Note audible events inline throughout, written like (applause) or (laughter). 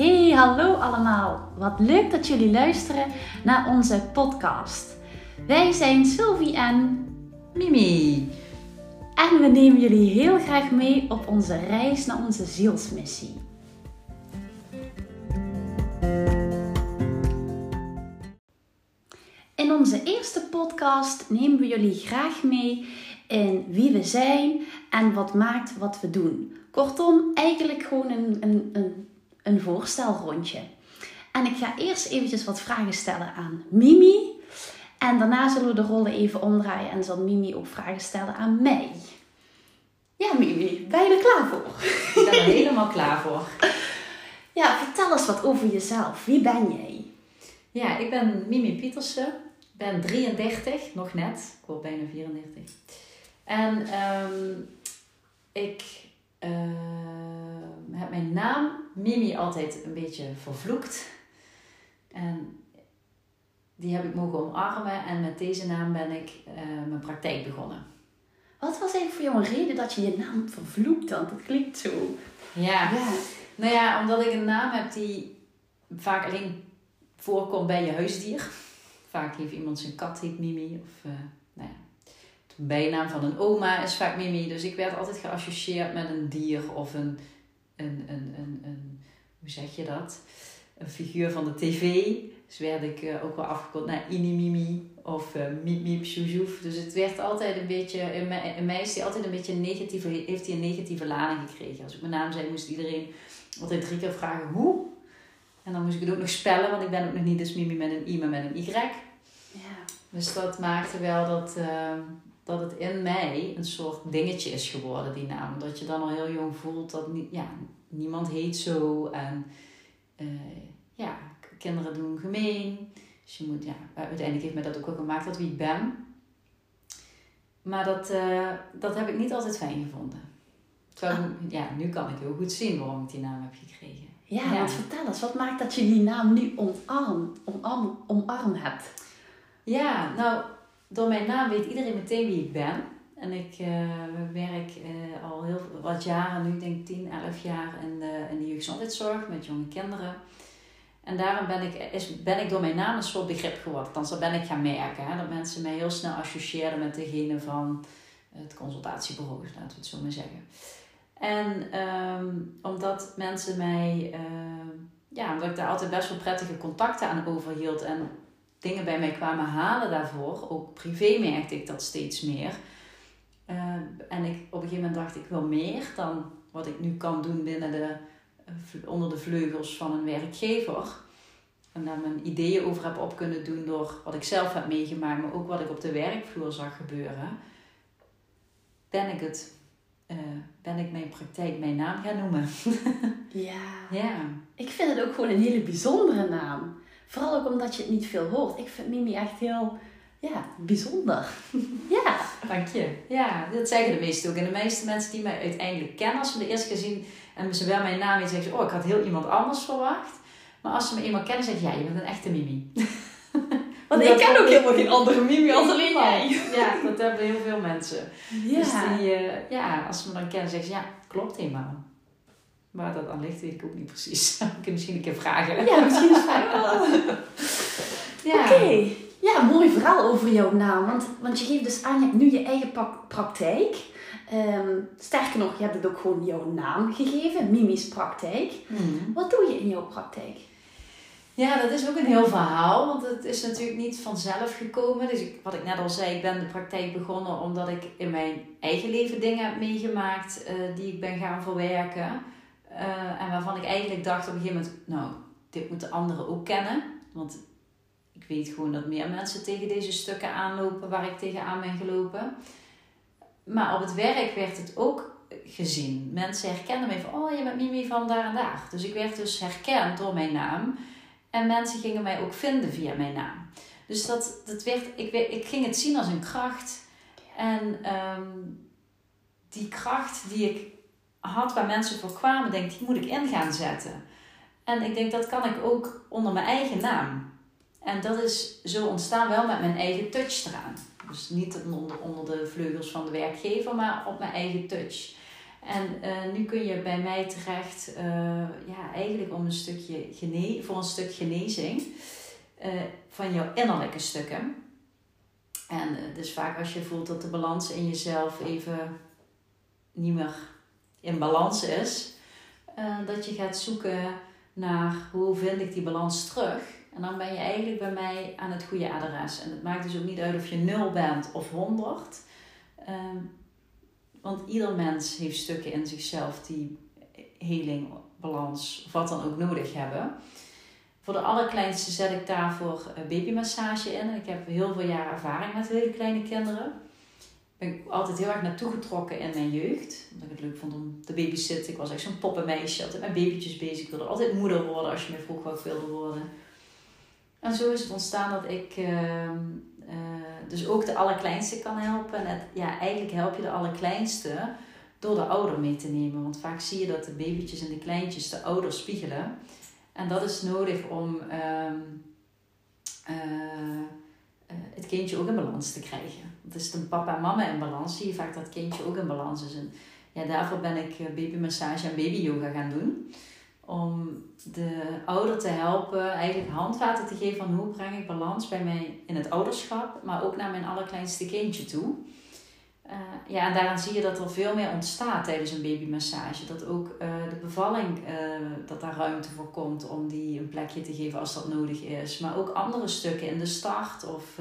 Hey, hallo allemaal. Wat leuk dat jullie luisteren naar onze podcast. Wij zijn Sylvie en Mimi. En we nemen jullie heel graag mee op onze reis naar onze zielsmissie. In onze eerste podcast nemen we jullie graag mee in wie we zijn en wat maakt wat we doen. Kortom, eigenlijk gewoon een, een, een, een voorstelrondje. En ik ga eerst eventjes wat vragen stellen aan Mimi. En daarna zullen we de rollen even omdraaien en zal Mimi ook vragen stellen aan mij. Ja, Mimi, ben je er klaar voor? Ik ben er helemaal klaar voor. (laughs) Ja, vertel eens wat over jezelf. Wie ben jij? Ja, ik ben Mimi Pietersen. Ik ben 33, nog net. Ik word bijna 34. En ehm, ik uh, heb mijn naam Mimi altijd een beetje vervloekt. En die heb ik mogen omarmen. En met deze naam ben ik uh, mijn praktijk begonnen. Wat was eigenlijk voor jou een reden dat je je naam vervloekt? Want het klinkt zo. Ja. ja. Nou ja, omdat ik een naam heb die vaak alleen voorkomt bij je huisdier. Vaak heeft iemand zijn kat heet Mimi. Of uh, nou ja, de bijnaam van een oma is vaak Mimi. Dus ik werd altijd geassocieerd met een dier of een, een, een, een, een hoe zeg je dat? Een figuur van de tv. Dus werd ik uh, ook wel afgekort naar Inimimi of uh, Miep Miep Sjoejoef. Dus het werd altijd een beetje, in mij, in mij is die altijd een beetje een negatieve, heeft hij een negatieve lading gekregen. Als ik mijn naam zei, moest iedereen altijd drie keer vragen hoe. En dan moest ik het ook nog spellen, want ik ben ook nog niet dus Mimi met een I, maar met een Y. Ja. Dus dat maakte wel dat, uh, dat het in mij een soort dingetje is geworden, die naam. Dat je dan al heel jong voelt dat niet, ja, niemand heet zo. En uh, ja, kinderen doen gemeen. Dus je moet, ja, uiteindelijk heeft mij dat ook wel gemaakt dat wie ik ben. Maar dat, uh, dat heb ik niet altijd fijn gevonden. Terwijl, ja, nu kan ik heel goed zien waarom ik die naam heb gekregen. Ja, ja. want vertel eens, wat maakt dat je die naam nu omarm, omarm, omarm hebt? Ja, nou, door mijn naam weet iedereen meteen wie ik ben. En ik uh, werk uh, al heel wat jaren, nu denk ik 10, 11 jaar in de, in de jeugdgezondheidszorg met jonge kinderen. En daarom ben ik, is, ben ik door mijn naam een soort begrip geworden. Althans, dat ben ik gaan merken. Hè, dat mensen mij heel snel associeerden met degene van het consultatiebureau, laten we het zo maar zeggen. En um, omdat mensen mij, uh, ja, omdat ik daar altijd best wel prettige contacten aan overhield en dingen bij mij kwamen halen daarvoor, ook privé merkte ik dat steeds meer. Uh, en ik op een gegeven moment dacht ik wil meer dan wat ik nu kan doen binnen de, uh, onder de vleugels van een werkgever. En daar mijn ideeën over heb op kunnen doen door wat ik zelf heb meegemaakt, maar ook wat ik op de werkvloer zag gebeuren. Ben ik het uh, ben ik mijn praktijk mijn naam gaan noemen. (laughs) ja. ja. Ik vind het ook gewoon een hele bijzondere naam. Vooral ook omdat je het niet veel hoort. Ik vind Mimi echt heel ja, bijzonder. (laughs) ja. Dank je. Ja, dat zeggen de meesten ook. En de meeste mensen die mij uiteindelijk kennen, als ze me de eerste keer zien en ze wel mijn naam weten, zeggen ze, oh, ik had heel iemand anders verwacht. Maar als ze me eenmaal kennen, zeggen ze, ja, je bent een echte Mimi. (laughs) Want ik ken ook helemaal geen andere Mimi als alleen jij. Ja, dat hebben heel veel mensen. Ja. Dus die, uh, ja, als ze me dan kennen, zeggen ze, ja, klopt helemaal. Waar dat aan ligt, weet ik ook niet precies. (laughs) ik kan misschien een keer vragen. Ja, misschien is het (laughs) ja. Oké. Okay. Ja, mooi verhaal over jouw naam. Want, want je geeft dus aan, je hebt nu je eigen praktijk. Um, sterker nog, je hebt het ook gewoon jouw naam gegeven, Mimi's praktijk. Mm. Wat doe je in jouw praktijk? Ja, dat is ook een heel verhaal, want het is natuurlijk niet vanzelf gekomen. Dus ik, wat ik net al zei, ik ben de praktijk begonnen omdat ik in mijn eigen leven dingen heb meegemaakt uh, die ik ben gaan verwerken. Uh, en waarvan ik eigenlijk dacht op een gegeven moment, nou, dit moeten anderen ook kennen. Want ik weet gewoon dat meer mensen tegen deze stukken aanlopen waar ik tegenaan ben gelopen. Maar op het werk werd het ook gezien. Mensen herkennen mij van, oh, je bent Mimi van daar en daar. Dus ik werd dus herkend door mijn naam. En mensen gingen mij ook vinden via mijn naam. Dus dat, dat werd, ik, ik ging het zien als een kracht. En um, die kracht die ik had waar mensen voor kwamen, denk die moet ik in gaan zetten. En ik denk, dat kan ik ook onder mijn eigen naam. En dat is zo ontstaan wel met mijn eigen touch eraan. Dus niet onder, onder de vleugels van de werkgever, maar op mijn eigen touch. En eh, nu kun je bij mij terecht, uh, ja, eigenlijk om een stukje gene voor een stuk genezing uh, van jouw innerlijke stukken. En dus vaak als je voelt dat de balans in jezelf even niet meer in balans is, dat je gaat zoeken naar hoe vind ik die balans terug. En dan ben je eigenlijk bij mij aan het goede adres. En het maakt dus ook niet uit of je 0 bent of 100. Um, want ieder mens heeft stukken in zichzelf die heling, balans of wat dan ook nodig hebben. Voor de allerkleinste zet ik daarvoor babymassage in. Ik heb heel veel jaar ervaring met hele kleine kinderen. Ben altijd heel erg naartoe getrokken in mijn jeugd. Omdat ik het leuk vond om te babysitten. Ik was echt zo'n poppenmeisje. Altijd met babytjes bezig. Ik wilde altijd moeder worden als je me vroeg wat wilde worden. En zo is het ontstaan dat ik uh, dus ook de allerkleinste kan helpen. En ja, eigenlijk help je de allerkleinste door de ouder mee te nemen. Want vaak zie je dat de babytjes en de kleintjes de ouder spiegelen. En dat is nodig om ehm, eh, eh, het kindje ook in balans te krijgen. Want is een papa en mama in balans, zie je vaak dat het kindje ook in balans is. En ja, daarvoor ben ik babymassage en babyyoga gaan doen om de ouder te helpen, eigenlijk handvaten te geven van hoe breng ik balans bij mij in het ouderschap, maar ook naar mijn allerkleinste kindje toe. Uh, ja, en daaraan zie je dat er veel meer ontstaat tijdens een babymassage. Dat ook uh, de bevalling, uh, dat daar ruimte voor komt om die een plekje te geven als dat nodig is. Maar ook andere stukken in de start of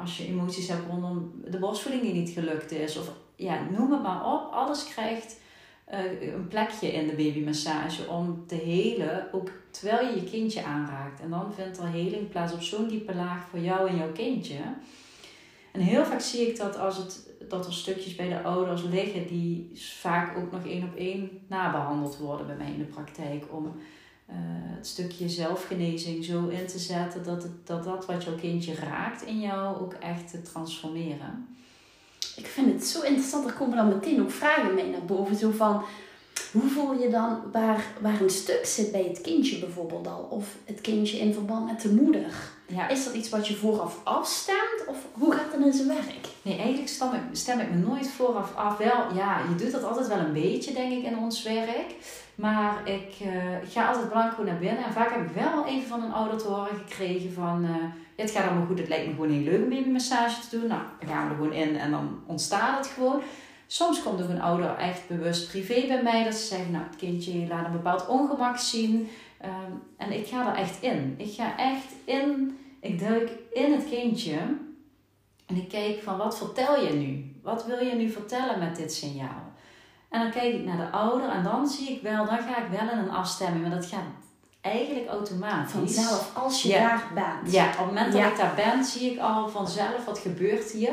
als je emoties hebt rondom de borstvoeding die niet gelukt is. Of ja, noem het maar op. Alles krijgt een plekje in de babymassage om te helen, ook terwijl je je kindje aanraakt. En dan vindt er heling plaats op zo'n diepe laag voor jou en jouw kindje. En heel vaak zie ik dat als het, dat er stukjes bij de ouders liggen die vaak ook nog één op één nabehandeld worden bij mij in de praktijk. Om uh, het stukje zelfgenezing zo in te zetten dat, dat dat wat jouw kindje raakt in jou ook echt te transformeren ik vind het zo interessant. Er komen dan meteen ook vragen mee naar boven. Zo van, hoe voel je dan waar, waar een stuk zit bij het kindje bijvoorbeeld al? Of het kindje in verband met de moeder? Ja. Is dat iets wat je vooraf afstemt? Of hoe gaat dat in zijn werk? Nee, eigenlijk stem ik, stem ik me nooit vooraf af. Wel, ja, je doet dat altijd wel een beetje, denk ik, in ons werk. Maar ik, uh, ik ga altijd blanco naar binnen. En vaak heb ik wel even van een ouder te horen gekregen van... Uh, het gaat allemaal goed, het lijkt me gewoon heel leuk een babymassage te doen. Nou, dan gaan we er gewoon in en dan ontstaat het gewoon. Soms komt ook een ouder echt bewust privé bij mij. Dat ze zeggen, nou het kindje laat een bepaald ongemak zien. Ehm, en ik ga er echt in. Ik ga echt in, ik duik in het kindje. En ik kijk van wat vertel je nu? Wat wil je nu vertellen met dit signaal? En dan kijk ik naar de ouder en dan zie ik wel, dan ga ik wel in een afstemming. Maar dat gaat eigenlijk automatisch. Vanzelf, als je daar bent. Ja, op het moment dat ik daar ben, zie ik al vanzelf wat gebeurt hier.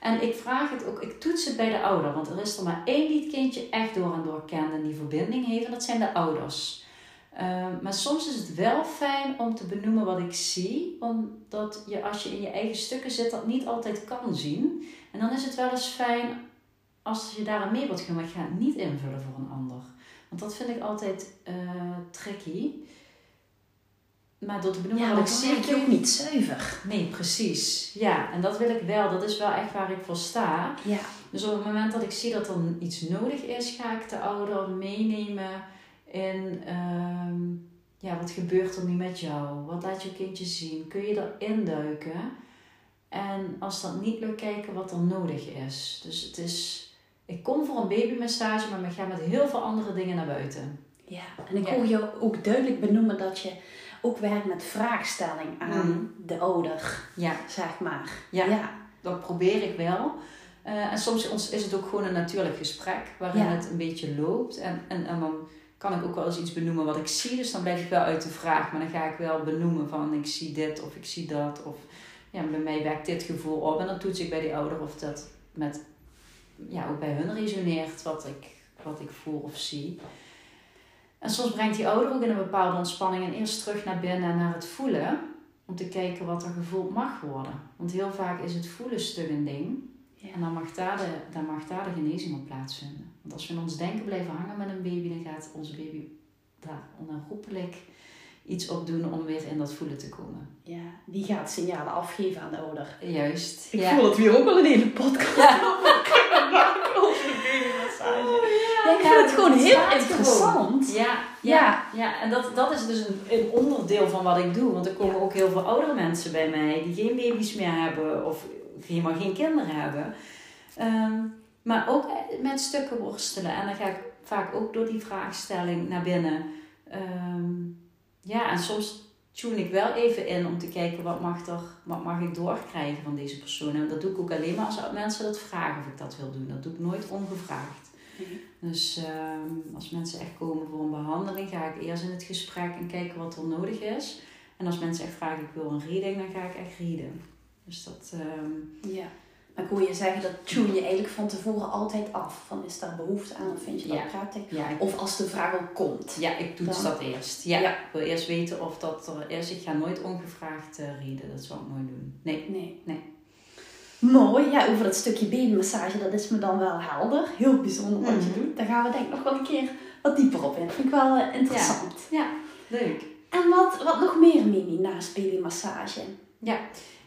En ik vraag het ook, ik toets het bij de ouder. Want er is er maar één die het kindje echt door en door kent en die verbinding heeft. En dat zijn de ouders. Ehm, maar soms is het wel fijn om te benoemen wat ik zie. Omdat je als je in je eigen stukken zit, dat niet altijd kan zien. En dan is het wel eens fijn als je daar mee wilt gaan. Maar ik ga het niet invullen voor een ander. Want dat vind ik altijd uh, tricky. Maar door te benoemen ja, wat ik zie. je ook niet zuiver. Nee, precies. Ja, en dat wil ik wel. Dat is wel echt waar ik voor sta. Ja. Dus op het moment dat ik zie dat er iets nodig is, ga ik de ouder meenemen in... Ehm, ja, wat gebeurt er nu met jou? Wat laat je kindje zien? Kun je erin duiken? En als dat niet lukt, kijken wat er nodig is. Dus het is... Ik kom voor een babymassage, maar ik ga met heel veel andere dingen naar buiten. Ja, en ik hoor je ook duidelijk benoemen dat je ook werkt met vraagstelling aan mm. de ouder, ja. zeg maar. Ja, ja. dat probeer ik wel. Uh, en soms is het ook gewoon een natuurlijk gesprek waarin het een beetje loopt. En, en, en dan kan ik ook wel eens iets benoemen wat ik zie. Dus dan blijf ik wel uit de vraag. Maar dan ga ik wel benoemen van ik zie dit of ik zie dat. Of ja, bij mij werkt dit gevoel op. En dan toets ik bij die ouder of dat met, ja, ook bij hun resoneert wat ik, wat ik voel of zie. En soms brengt die ouder ook in een bepaalde ontspanning en eerst terug naar binnen en naar het voelen. Om te kijken wat er gevoeld mag worden. Want heel vaak is het voelen stuk een ding. En dan mag, daar de, dan mag daar de genezing op plaatsvinden. Want als we in ons denken blijven hangen met een baby, dan gaat onze baby daar onherroepelijk iets op doen om weer in dat voelen te komen. Ja, die gaat signalen afgeven aan de ouder. Juist. Ik voel het weer ook al een hele podcast. Ja. (laughs) over babymassage. Oh, vind het gewoon heel interessant. gewoon. Ja, ja, Ja. ja. en dat, dat is dus een, een onderdeel van wat ik doe. Want er komen ook heel veel oudere mensen bij mij die geen baby's meer hebben of helemaal geen kinderen hebben. Ehm, maar ook met stukken worstelen. En dan ga ik vaak ook door die vraagstelling naar binnen. Ehm, ja, en soms tune ik wel even in om te kijken wat mag, er, wat mag ik doorkrijgen van deze persoon. En dat doe ik ook alleen maar als mensen dat vragen of ik dat wil doen. Dat doe ik nooit ongevraagd. Dus ehm, als mensen echt komen voor een behandeling, ga ik eerst in het gesprek en kijken wat er nodig is. En als mensen echt vragen, ik wil een reading, dan ga ik echt readen. Dus dat, ehm, Ja. Maar hoor je zeggen, dat tune je eigenlijk van tevoren altijd af. Van is daar behoefte aan of vind je dat Ja. prettig? ja, ik, Of als de vraag al komt. ja, ik toets Dan- dat eerst. Ja, Ja. ik wil eerst weten of dat er is. Ik ga nooit ongevraagd uh, readen, dat zou ik nooit doen. Nee. Nee. Nee. Mooi. Ja, over dat stukje babymassage, dat is me dan wel helder. Heel bijzonder wat je Mhm. doet. Daar gaan we denk ik nog wel een keer wat dieper op in. Vind ik wel eh, interessant. Ja, leuk. En wat, wat nog meer, Mimi, naast babymassage? Ja,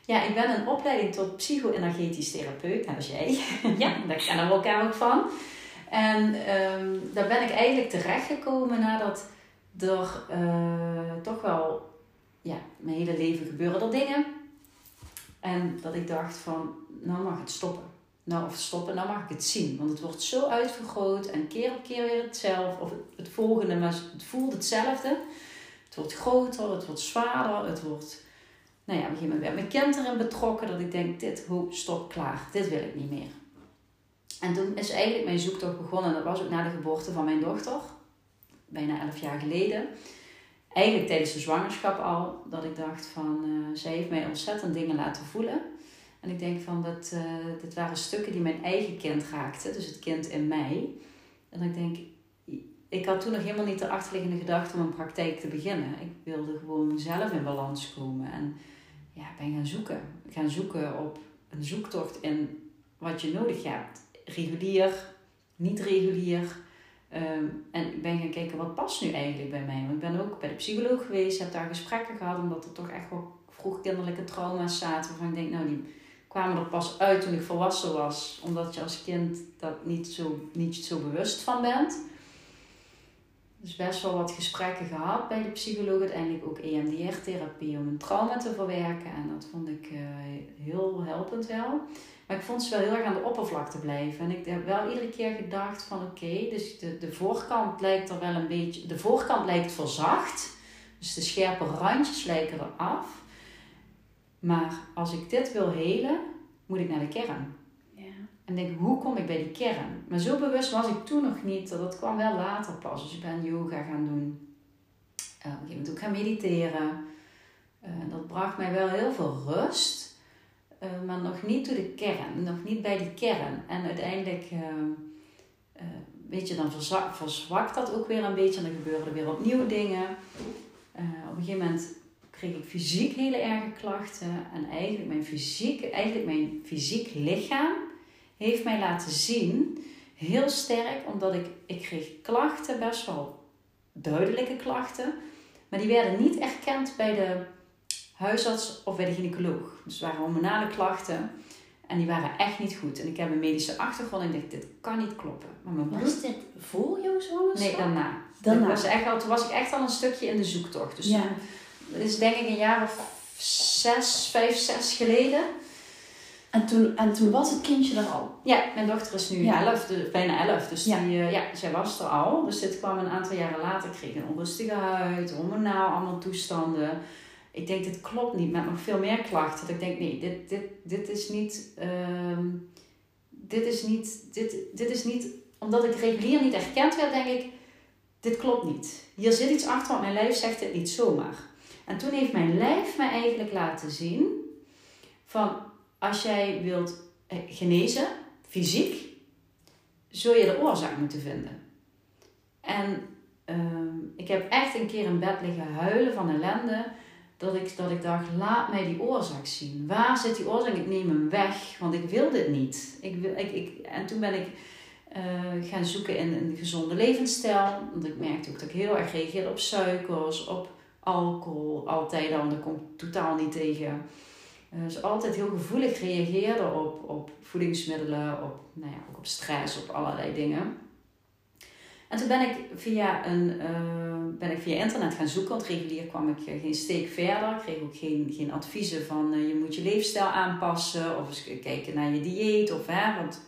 ik ben een opleiding tot psycho-energetisch therapeut, net als jij. ja, (laughs) daar kennen we elkaar ook van. En ehm, daar ben ik eigenlijk terechtgekomen nadat er eh, toch wel, ja, mijn hele leven gebeuren er dingen. En dat ik dacht van, nou mag het stoppen. Nou, of stoppen, nou mag ik het zien. Want het wordt zo uitvergroot en keer op keer weer hetzelfde. Of het, het volgende, maar het voelt hetzelfde. Het wordt groter, het wordt zwaarder, het wordt nou ja, op een gegeven werd mijn kind erin betrokken. Dat ik denk, dit, ho, stop, klaar. Dit wil ik niet meer. En toen is eigenlijk mijn zoektocht begonnen. Dat was ook na de geboorte van mijn dochter. Bijna elf jaar geleden. Eigenlijk tijdens de zwangerschap al. Dat ik dacht van, eh, zij heeft mij ontzettend dingen laten voelen. En ik denk van, dat, eh, dit waren stukken die mijn eigen kind raakten. Dus het kind in mij. En ik denk, ik had toen nog helemaal niet de achterliggende gedachte om een praktijk te beginnen. Ik wilde gewoon zelf in balans komen. En ja, ben gaan zoeken. Gaan zoeken op een zoektocht in wat je nodig hebt. Regulier, niet regulier. Ehm, en ik ben gaan kijken wat past nu eigenlijk bij mij. Want ik ben ook bij de psycholoog geweest, heb daar gesprekken gehad, omdat er toch echt wel vroegkinderlijke trauma's zaten. Waarvan ik denk, nou die kwamen er pas uit toen ik volwassen was. Omdat je als kind dat niet zo, niet zo bewust van bent. Dus best wel wat gesprekken gehad bij de psycholoog. Uiteindelijk ook EMDR-therapie om een trauma te verwerken. En dat vond ik eh, heel helpend wel. Maar ik vond ze wel heel erg aan de oppervlakte blijven. En ik heb wel iedere keer gedacht van oké, dus de, de voorkant lijkt er wel een beetje... De voorkant lijkt verzacht. Dus de scherpe randjes lijken eraf. Maar als ik dit wil helen, moet ik naar de kern. En denk, hoe kom ik bij die kern? Maar zo bewust was ik toen nog niet. Dat kwam wel later pas. Dus ik ben yoga gaan doen. Uh, op een gegeven moment ook gaan mediteren. Uh, dat bracht mij wel heel veel rust. Uh, maar nog niet door de kern. Nog niet bij die kern. En uiteindelijk, weet je, dan verzwakt, verzwakt dat ook weer een beetje. En dan gebeuren er weer opnieuw dingen. op een gegeven moment kreeg ik fysiek hele erge klachten. En eigenlijk mijn fysiek, eigenlijk mijn fysiek lichaam heeft mij laten zien, heel sterk, omdat ik, ik kreeg klachten, best wel duidelijke klachten, maar die werden niet erkend bij de huisarts of bij de gynaecoloog. Dus het waren hormonale klachten en die waren echt niet goed. En ik heb een medische achtergrond en ik dacht, dit kan niet kloppen. Maar mijn. Was dit voor jouw zwangerschap? Nee, daarna. daarna. Was echt al, toen was ik echt al een stukje in de zoektocht. Dus ja. dat is denk ik een jaar of zes, vijf, zes geleden. En toen, en toen was het kindje er al? Ja, mijn dochter is nu Ja. elf, dus, bijna elf. Dus Ja. Die, uh, ja, zij was er al. Dus dit kwam een aantal jaren later. Ik kreeg een onrustige huid, hormonaal, allemaal toestanden. Ik denk, dit klopt niet, met nog veel meer klachten. Dat ik denk, nee, dit, dit, dit is niet... ehm, dit is niet... Dit, dit is niet... Omdat ik regulier niet erkend werd, denk ik... Dit klopt niet. Hier zit iets achter, want mijn lijf zegt het niet zomaar. En toen heeft mijn lijf mij eigenlijk laten zien... Van, als jij wilt eh, genezen, fysiek, zul je de oorzaak moeten vinden. En uh, ik heb echt een keer in bed liggen huilen van ellende. Dat ik, dat ik dacht, laat mij die oorzaak zien. Waar zit die oorzaak? Ik neem hem weg, want ik wil dit niet. Ik wil, ik, ik, en toen ben ik uh, gaan zoeken in een gezonde levensstijl. Want ik merkte ook dat ik heel erg reageerde op suikers, op alcohol. Altijd al, daar kom ik totaal niet tegen. Uh, dus altijd heel gevoelig reageerde op, op voedingsmiddelen, op, nou ja, ook op stress, op allerlei dingen. En En toen ben ik via, een, eh, ben ik via internet gaan zoeken, want regulier kwam ik geen steek verder. Ik kreeg ook geen, geen adviezen van je moet je leefstijl aanpassen of eens kijken naar je dieet. Of, hè, want,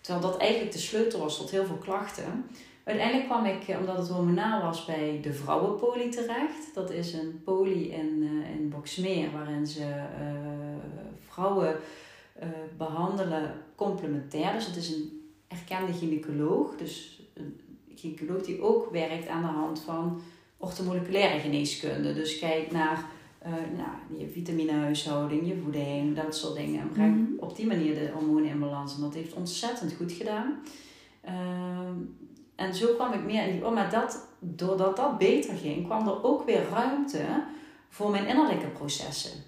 terwijl dat eigenlijk de sleutel was tot heel veel klachten. Uiteindelijk kwam ik, eh, omdat het hormonaal was, bij de vrouwenpolie terecht. Dat is een poli in, uh, in Boxmeer, waarin ze vrouwen behandelen complementair. Dus het is een erkende gynaecoloog. Dus een gynaecoloog die ook werkt aan de hand van orthomoleculaire geneeskunde. Dus kijk naar uh, nou, je vitaminehuishouding, je voeding, dat soort dingen. En brengt mhm. op die manier de hormonen in balans. En dat heeft ontzettend goed gedaan. Ehm, en zo kwam ik meer in die... Oh, maar dat, doordat dat beter ging, kwam er ook weer ruimte voor mijn innerlijke processen.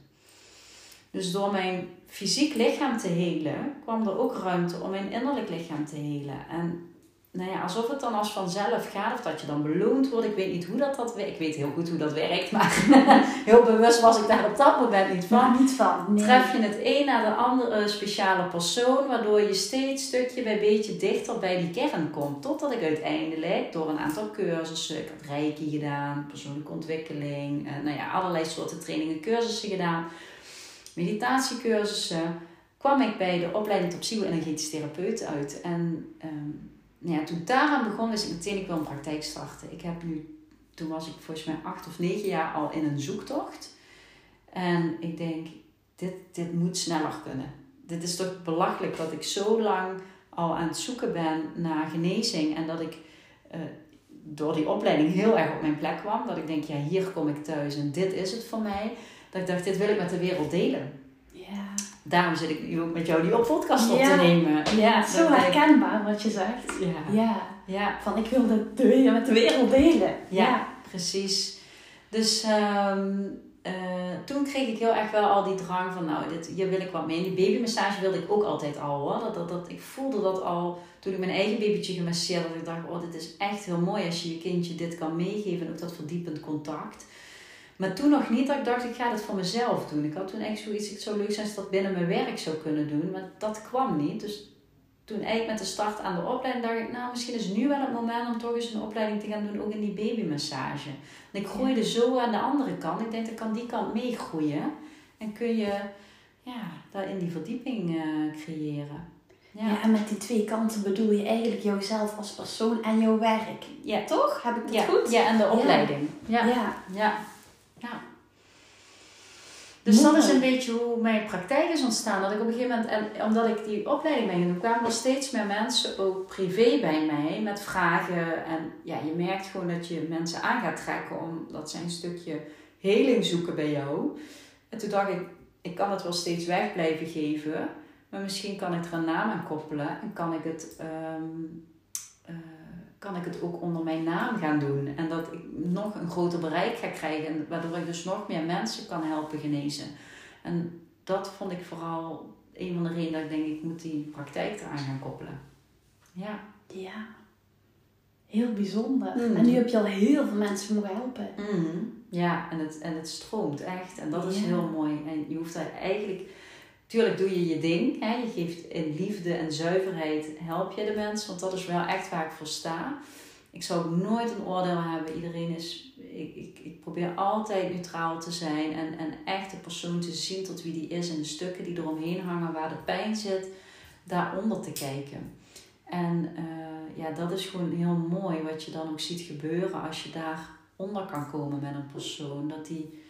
Dus door mijn fysiek lichaam te helen, kwam er ook ruimte om mijn innerlijk lichaam te helen. En nou ja, alsof het dan als vanzelf gaat of dat je dan beloond wordt. Ik weet niet hoe dat, dat werkt. Ik weet heel goed hoe dat werkt, maar (laughs) heel bewust was ik daar op dat moment niet van. niet van. Nee. Tref je het een na de andere speciale persoon, waardoor je steeds stukje bij beetje dichter bij die kern komt. Totdat ik uiteindelijk door een aantal cursussen, ik had reiki gedaan, persoonlijke ontwikkeling, eh, nou ja, allerlei soorten trainingen, cursussen gedaan, meditatiecursussen, kwam ik bij de opleiding tot psycho-energetisch therapeut uit. En um, nou ja, toen daaraan begon, wist ik meteen, ik wil een praktijk starten. Ik heb nu, toen was ik volgens mij acht of negen jaar al in een zoektocht. En ik denk, dit, dit moet sneller kunnen. Dit is toch belachelijk dat ik zo lang al aan het zoeken ben naar genezing. En dat ik uh, door die opleiding heel erg op mijn plek kwam. Dat ik denk, ja, hier kom ik thuis en dit is het voor mij. Dat ik dacht, dit wil ik met de wereld delen. Daarom zit ik nu ook met jou die op podcast op te nemen. Ja, zo herkenbaar wat je zegt. Ja. ja. Van ik wil het met de wereld delen. Ja, precies. Dus um, uh, toen kreeg ik heel erg wel al die drang van, nou, dit, hier wil ik wat mee. En die babymassage wilde ik ook altijd al hoor. Dat, dat, dat, ik voelde dat al toen ik mijn eigen babytje gemasseerd had. Dat ik dacht, oh, dit is echt heel mooi als je je kindje dit kan meegeven. En ook dat verdiepend contact. Maar toen nog niet dat ik dacht, ik ga het voor mezelf doen. Ik had toen echt zoiets, het zou leuk zijn als dat binnen mijn werk zou kunnen doen. Maar dat kwam niet. Dus toen eigenlijk met de start aan de opleiding dacht ik, nou misschien is nu wel het moment om toch eens een opleiding te gaan doen, ook in die babymassage. En ik groeide zo aan de andere kant. Ik denk, dat kan die kant meegroeien. En kun je ja, daar in die verdieping uh, creëren. Ja. ja. en met die twee kanten bedoel je eigenlijk jouzelf als persoon en jouw werk. Ja. Toch? Heb ik het ja. goed? Ja, en de opleiding. Ja. ja. Ja. Dus dat is een beetje hoe mijn praktijk is ontstaan. Dat ik op een gegeven moment, en omdat ik die opleiding ben gedaan, kwamen er steeds meer mensen, ook privé bij mij, met vragen. En ja, je merkt gewoon dat je mensen aan gaat trekken omdat zij een stukje heling zoeken bij jou. En toen dacht ik, ik kan het wel steeds weg blijven geven, maar misschien kan ik er een naam aan koppelen en kan ik het um, kan ik het ook onder mijn naam gaan doen. En dat ik nog een groter bereik ga krijgen, waardoor ik dus nog meer mensen kan helpen genezen. En dat vond ik vooral een van de redenen dat ik denk, ik moet die praktijk eraan gaan koppelen. Ja. Ja. Heel bijzonder. Mm. En nu heb je al heel veel mensen mogen helpen. Mm. Ja, en het, en het stroomt echt. En dat is heel mooi. En je hoeft daar eigenlijk Tuurlijk doe je je ding. Hè? Je geeft in liefde en zuiverheid help je de mensen. Want dat is wel echt waar ik voor sta. Ik zou nooit een oordeel hebben. Iedereen is... Ik, ik, ik probeer altijd neutraal te zijn. En, en echt de persoon te zien tot wie die is. En de stukken die eromheen hangen waar de pijn zit. Daaronder te kijken. En uh, ja, dat is gewoon heel mooi wat je dan ook ziet gebeuren. Als je daaronder kan komen met een persoon. Dat die,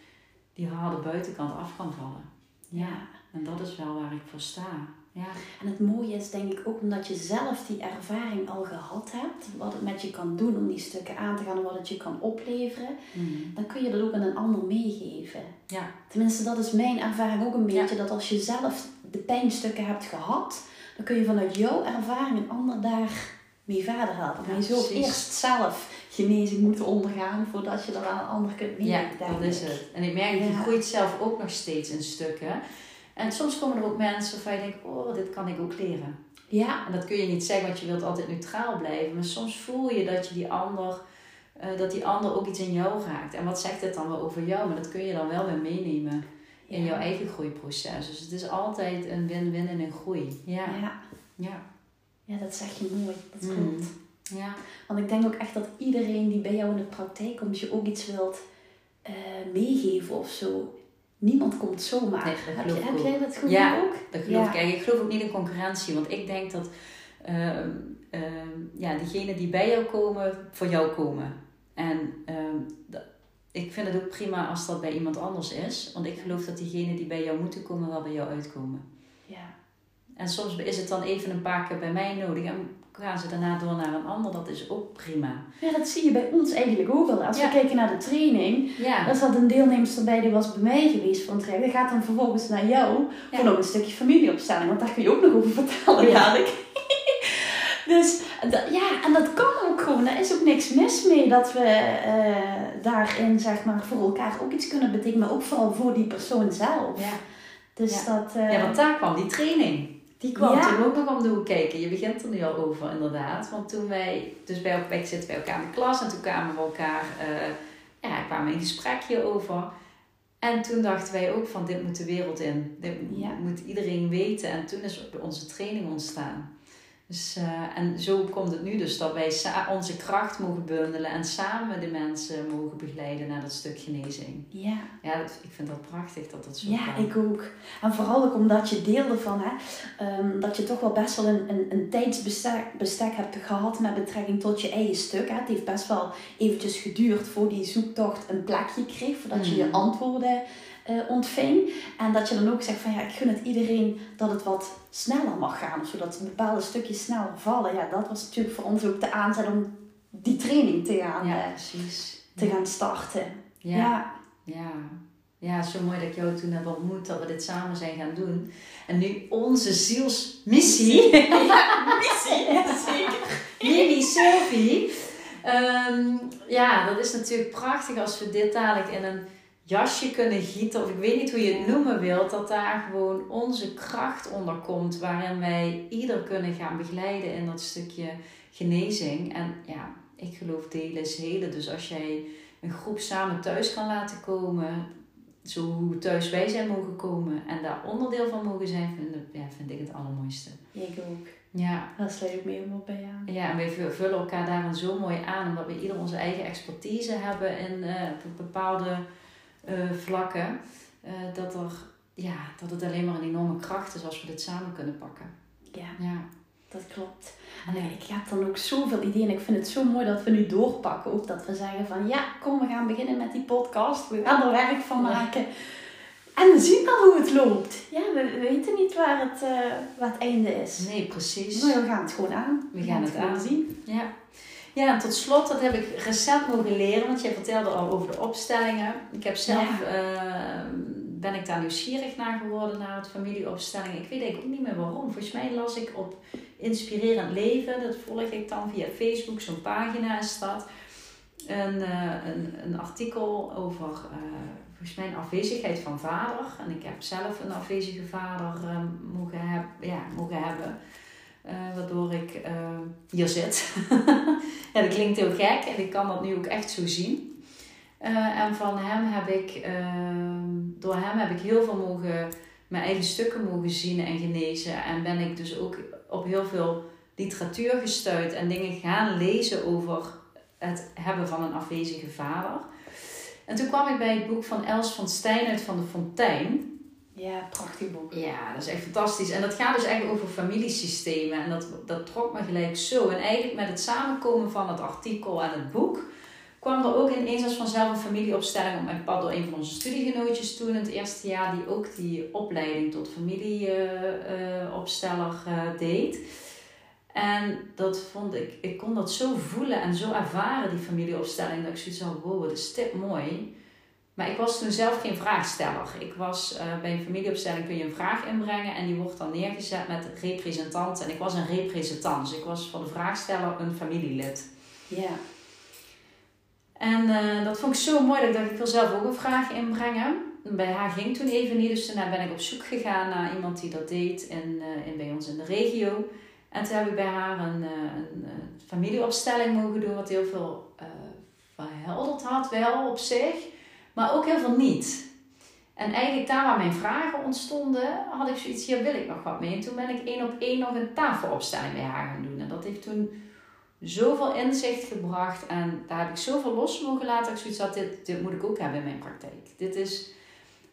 die harde buitenkant af kan vallen. Ja. En dat is wel waar ik voor sta. Ja. En het mooie is denk ik ook omdat je zelf die ervaring al gehad hebt, wat het met je kan doen om die stukken aan te gaan en wat het je kan opleveren, mm. dan kun je dat ook aan een ander meegeven. Ja. Tenminste, dat is mijn ervaring ook een beetje, dat als je zelf de pijnstukken hebt gehad, dan kun je vanuit jouw ervaring een ander daar mee verder helpen. Maar je zult eerst zelf genezing moeten ondergaan voordat je er aan een ander kunt meegeven. Ja, dat is het. En ik merk, je groeit zelf ook nog steeds in stukken. En soms komen er ook mensen waarvan je denkt, oh, dit kan ik ook leren. Ja. En dat kun je niet zeggen, want je wilt altijd neutraal blijven. Maar soms voel je dat je die ander, uh, dat die ander ook iets in jou raakt. En wat zegt het dan wel over jou? Maar dat kun je dan wel weer meenemen in jouw eigen groeiproces. Dus het is altijd een win-win en een groei. Ja. ja. Ja. Ja, dat zeg je mooi. Dat mm. klopt. Ja. Want ik denk ook echt dat iedereen die bij jou in de praktijk komt, je ook iets wilt eh, meegeven of zo. Niemand komt zomaar. Nee, heb je, heb jij dat gevoel Ja. ook? Dat geloof Ja. ik. Ik geloof ook niet in concurrentie. Want ik denk dat ehm, ehm, ja, diegenen die bij jou komen, voor jou komen. En ehm, ik vind het ook prima als dat bij iemand anders is. Want ik geloof dat diegenen die bij jou moeten komen, wel bij jou uitkomen. Ja. En soms is het dan even een paar keer bij mij nodig. En gaan ze daarna door naar een ander. Dat is ook prima. ja, dat zie je bij ons eigenlijk ook wel. Als Ja. we kijken naar de training, Ja, er zat een deelnemster bij die was bij mij geweest van het. Die gaat dan vervolgens naar jou Ja. voor nog een stukje familieopstelling. Want daar kun je ook nog over vertellen Ja. dadelijk. (laughs) dus ja, en dat kan ook gewoon. Daar is ook niks mis mee dat we eh, daarin zeg maar voor elkaar ook iets kunnen betekenen. Maar ook vooral voor die persoon zelf. ja. Dus dat... eh, ja, want daar kwam die training. Die kwam Ja. toen ook nog om de hoek kijken. Je begint er nu al over, inderdaad. Want toen wij, dus bij elkaar zitten bij elkaar in de klas en toen kwamen we elkaar, eh, ja, kwamen in gesprek hierover. En toen dachten wij ook van dit moet de wereld in. Dit Ja. moet iedereen weten. En toen is onze training ontstaan. Dus, eh, en zo komt het nu dus dat wij onze kracht mogen bundelen en samen de mensen mogen begeleiden naar dat stuk genezing. ja. Ja, dat, ik vind dat prachtig dat dat zo Ja, kan. ik ook. En vooral ook omdat je deelde van, hè, ehm, dat je toch wel best wel een, een, een tijdsbestek bestek hebt gehad met betrekking tot je eigen stuk. Hè. Het heeft best wel eventjes geduurd voor die zoektocht een plekje kreeg, voordat je je Mhm. antwoorden eh, ontving. En dat je dan ook zegt van, ja, ik gun het iedereen dat het wat sneller mag gaan, zodat bepaalde stukjes sneller vallen. Ja, dat was natuurlijk voor ons ook de aanzet om die training te gaan, Ja, eh, precies. te gaan starten. Ja. ja. Ja. ja, zo mooi dat ik jou toen heb ontmoet, dat we dit samen zijn gaan doen. En nu onze zielsmissie, (laughs) (laughs) missie, zeker. Mimi Sylvie. Ehm, ja, dat is natuurlijk prachtig als we dit dadelijk in een jasje kunnen gieten, of ik weet niet hoe je het noemen wilt, dat daar gewoon onze kracht onder komt, waarin wij ieder kunnen gaan begeleiden in dat stukje genezing. En ja, ik geloof delen is helen. Dus als jij een groep samen thuis kan laten komen, zo hoe thuis wij zijn mogen komen en daar onderdeel van mogen zijn, vind, ja, vind ik het allermooiste. Ik ook. Ja, Daar sluit ik mee helemaal bij aan. ja, en wij vu- vullen elkaar daarin zo mooi aan, omdat we ieder onze eigen expertise hebben in eh, bepaalde vlakken, eh, dat, er, ja, dat het alleen maar een enorme kracht is als we dit samen kunnen pakken. Ja, Ja, dat klopt. En ik heb dan ook zoveel ideeën. Ik vind het zo mooi dat we nu doorpakken. Ook dat we zeggen van ja, kom we gaan beginnen met die podcast. We gaan er werk van Ja. maken. En we zien wel hoe het loopt. Ja, we, we weten niet waar het, eh, waar het einde is. nee, precies. Maar we gaan het gewoon aan. We gaan het gewoon aan. zien. Ja. Ja, en tot slot, dat heb ik recent mogen leren, want jij vertelde al over de opstellingen. Ik heb zelf, eh, ben ik daar nieuwsgierig naar geworden, naar het familieopstellingen. Ik weet eigenlijk ook niet meer waarom. Volgens mij las ik op Inspirerend Leven, dat volg ik dan via Facebook, zo'n pagina is dat. Een, eh, een, een artikel over, eh, volgens mij, een afwezigheid van vader. En ik heb zelf een afwezige vader eh, mogen, heb, ja, mogen hebben. Eh, waardoor ik eh, hier zit. (laughs) ja, dat klinkt heel gek en ik kan dat nu ook echt zo zien. Eh, en van hem heb ik, door hem heb ik heel veel mogen, mijn eigen stukken mogen zien en genezen. En ben ik dus ook op heel veel literatuur gestuurd en dingen gaan lezen over het hebben van een afwezige vader. En toen kwam ik bij het boek van Els van Stijn uit van de Fontein. Ja, prachtig boek. Ja, dat is echt fantastisch. En dat gaat dus eigenlijk over familiesystemen. En dat, dat trok me gelijk zo. En eigenlijk met het samenkomen van het artikel en het boek... kwam er ook ineens als vanzelf een familieopstelling op mijn pad... door een van onze studiegenootjes toen in het eerste jaar... die ook die opleiding tot familieopsteller deed. En dat vond ik... Ik kon dat zo voelen en zo ervaren, die familieopstelling... dat ik zoiets had, wow, wat is dit mooi... Maar ik was toen zelf geen vraagsteller. Ik was eh, bij een familieopstelling kun je een vraag inbrengen en die wordt dan neergezet met representant. En ik was een representant, dus ik was voor de vraagsteller een familielid. Ja. En eh, dat vond ik zo mooi dat ik dacht, ik wil zelf ook een vraag inbrengen. En bij haar ging toen even niet, dus toen ben ik op zoek gegaan naar iemand die dat deed in, eh, in, bij ons in de regio. En toen heb ik bij haar een, een, familieopstelling mogen doen, wat heel veel verhelderd had wel op zich, maar ook heel veel niet. En eigenlijk daar waar mijn vragen ontstonden, had ik zoiets, hier wil ik nog wat mee. En toen ben ik één op één nog een tafelopstelling bij haar gaan doen. En dat heeft toen zoveel inzicht gebracht. En daar heb ik zoveel los mogen laten. Dat ik zoiets had, dit, dit moet ik ook hebben in mijn praktijk. Dit is,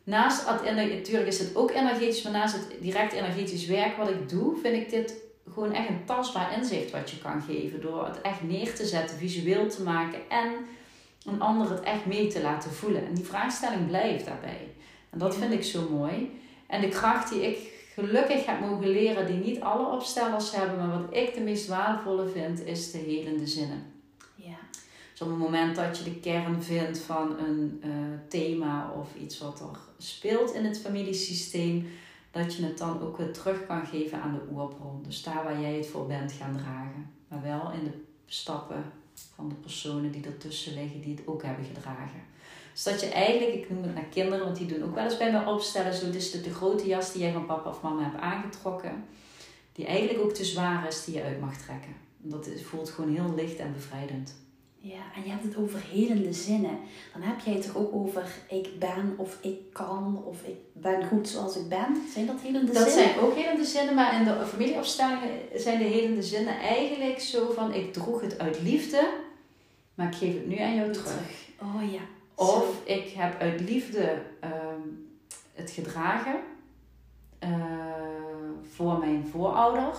naast, natuurlijk is het ook energetisch, maar naast het direct energetisch werk wat ik doe, vind ik dit gewoon echt een tastbaar inzicht wat je kan geven. Door het echt neer te zetten, visueel te maken en een ander het echt mee te laten voelen. En die vraagstelling blijft daarbij. En dat vind ik zo mooi. En de kracht die ik gelukkig heb mogen leren, die niet alle opstellers hebben, maar wat ik de meest waardevolle vind, is de helende zinnen. Ja. Dus op het moment dat je de kern vindt van een uh, thema of iets wat er speelt in het familiesysteem, dat je het dan ook weer terug kan geven aan de oerbron. Dus daar waar jij het voor bent gaan dragen. Maar wel in de stappen van de personen die ertussen liggen, die het ook hebben gedragen. Dus dat je eigenlijk, ik noem het naar kinderen, want die doen ook wel eens bij mij opstellen. Zo, dus de, de grote jas die jij van papa of mama hebt aangetrokken, die eigenlijk ook te zwaar is, die je uit mag trekken. Dat voelt gewoon heel licht en bevrijdend. Ja, en je hebt het over helende zinnen. Dan heb jij het toch ook over ik ben of ik kan of ik ben goed zoals ik ben. Zijn dat helende zinnen? Dat zijn ook helende zinnen, maar in de familieopstellingen zijn de helende zinnen eigenlijk zo van ik droeg het uit liefde, maar ik geef het nu aan jou terug. Oh ja. Of ik heb uit liefde ehm, het gedragen uh, voor mijn voorouders.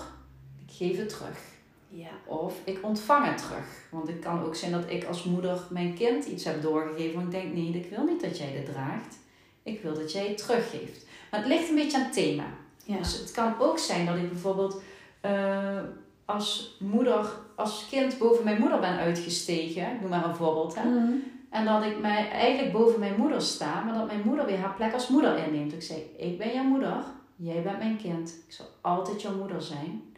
Ik geef het terug. Ja. Of ik ontvang het terug. Want het kan ook zijn dat ik als moeder mijn kind iets heb doorgegeven. Want ik denk, nee, ik wil niet dat jij dit draagt. Ik wil dat jij het teruggeeft. Maar het ligt een beetje aan het thema. Ja. Dus het kan ook zijn dat ik bijvoorbeeld uh, als moeder, als kind boven mijn moeder ben uitgestegen. Ik noem maar een voorbeeld. Hè? Mhm. En dat ik mij eigenlijk boven mijn moeder sta, maar dat mijn moeder weer haar plek als moeder inneemt. Ik zei, ik ben jouw moeder, jij bent mijn kind. Ik zal altijd jouw moeder zijn.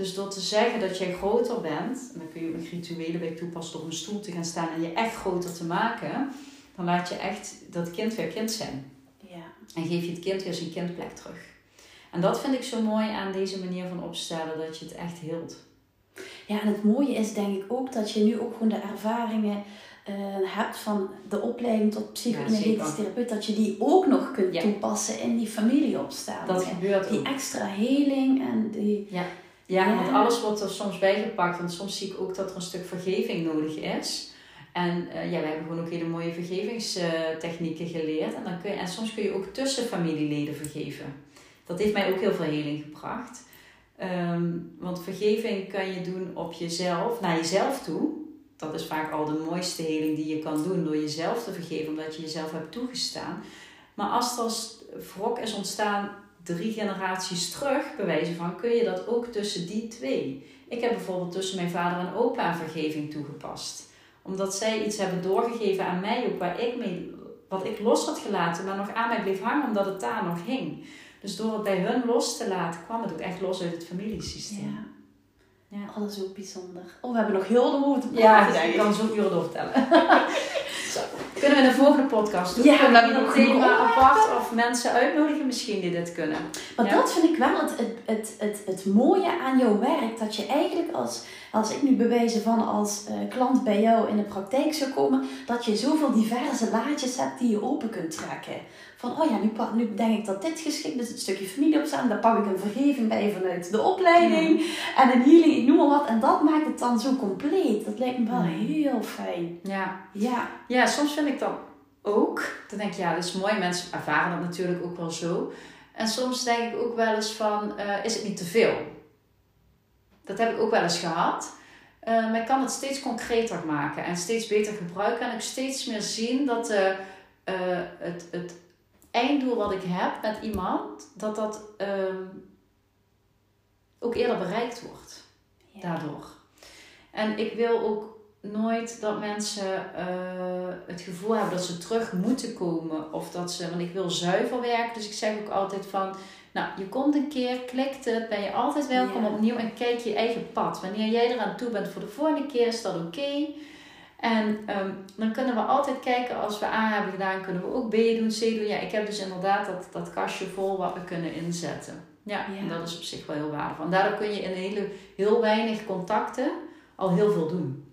Dus door te zeggen dat jij groter bent, en dan kun je ook rituelen bij toepassen door op een stoel te gaan staan en je echt groter te maken, dan laat je echt dat kind weer kind zijn. Ja. En geef je het kind weer zijn kindplek terug. En dat vind ik zo mooi aan deze manier van opstellen, dat je het echt hield. Ja, en het mooie is denk ik ook dat je nu ook gewoon de ervaringen uh, hebt van de opleiding tot psycho-energetisch therapeut, dat je die ook nog kunt toepassen in die familieopstelling. Dat gebeurt Die ook. extra heling en die... Ja. Ja, want alles wordt er soms bijgepakt. Want soms zie ik ook dat er een stuk vergeving nodig is. En uh, ja, we hebben gewoon ook hele mooie vergevingstechnieken geleerd. En, dan kun je, en soms kun je ook tussen familieleden vergeven. Dat heeft mij ook heel veel heling gebracht. Um, want vergeving kan je doen op jezelf, naar jezelf toe dat is vaak al de mooiste heling die je kan doen door jezelf te vergeven, omdat je jezelf hebt toegestaan. Maar als er wrok is ontstaan drie generaties terug, bewijzen van, kun je dat ook tussen die twee. Ik heb bijvoorbeeld tussen mijn vader en opa vergeving toegepast. Omdat zij iets hebben doorgegeven aan mij, ook waar ik mee, wat ik los had gelaten, maar nog aan mij bleef hangen omdat het daar nog hing. Dus door het bij hun los te laten, kwam het ook echt los uit het familiesysteem. Ja. Ja. Oh, is ook bijzonder. Oh, we hebben nog heel de over te praten. Ja, ik kan zo uren doorvertellen. (laughs) Kunnen we in de volgende podcast doen? Ja, we een thema apart of mensen uitnodigen misschien die dit kunnen. Maar dat vind ik wel het, het, het, het, het mooie aan jouw werk. Dat je eigenlijk als, als ik nu bewijzen van als uh, klant bij jou in de praktijk zou komen, dat je zoveel diverse laadjes hebt die je open kunt trekken. Van, oh ja, nu, nu denk ik dat dit geschikt is, het stukje familieopstaan. Daar pak ik een vergeving bij vanuit de opleiding. En een healing, ik noem maar wat. En dat maakt het dan zo compleet. Dat lijkt me wel heel fijn. Ja. Ja. Ja, soms vind ik dan ook. Dan denk ik, ja, dat is mooi. Mensen ervaren dat natuurlijk ook wel zo. En soms denk ik ook wel eens van, uh, is het niet te veel? Dat heb ik ook wel eens gehad. Uh, maar ik kan het steeds concreter maken en steeds beter gebruiken. En ook steeds meer zien dat uh, het, het einddoel wat ik heb met iemand, dat dat um, ook eerder bereikt wordt. Ja. Daardoor. En ik wil ook nooit dat mensen uh, het gevoel hebben dat ze terug moeten komen. Of dat ze, want ik wil zuiver werken. Dus ik zeg ook altijd van, nou, je komt een keer, klikt het, ben je altijd welkom Ja. opnieuw en kijk je eigen pad. Wanneer jij eraan toe bent voor de volgende keer, is dat oké. En ehm, dan kunnen we altijd kijken, als we A hebben gedaan, kunnen we ook B doen, C doen. Ja, ik heb dus inderdaad dat, dat kastje vol wat we kunnen inzetten. Ja, Ja. en dat is op zich wel heel waardevol. En daardoor kun je in hele, heel weinig contacten al heel veel doen.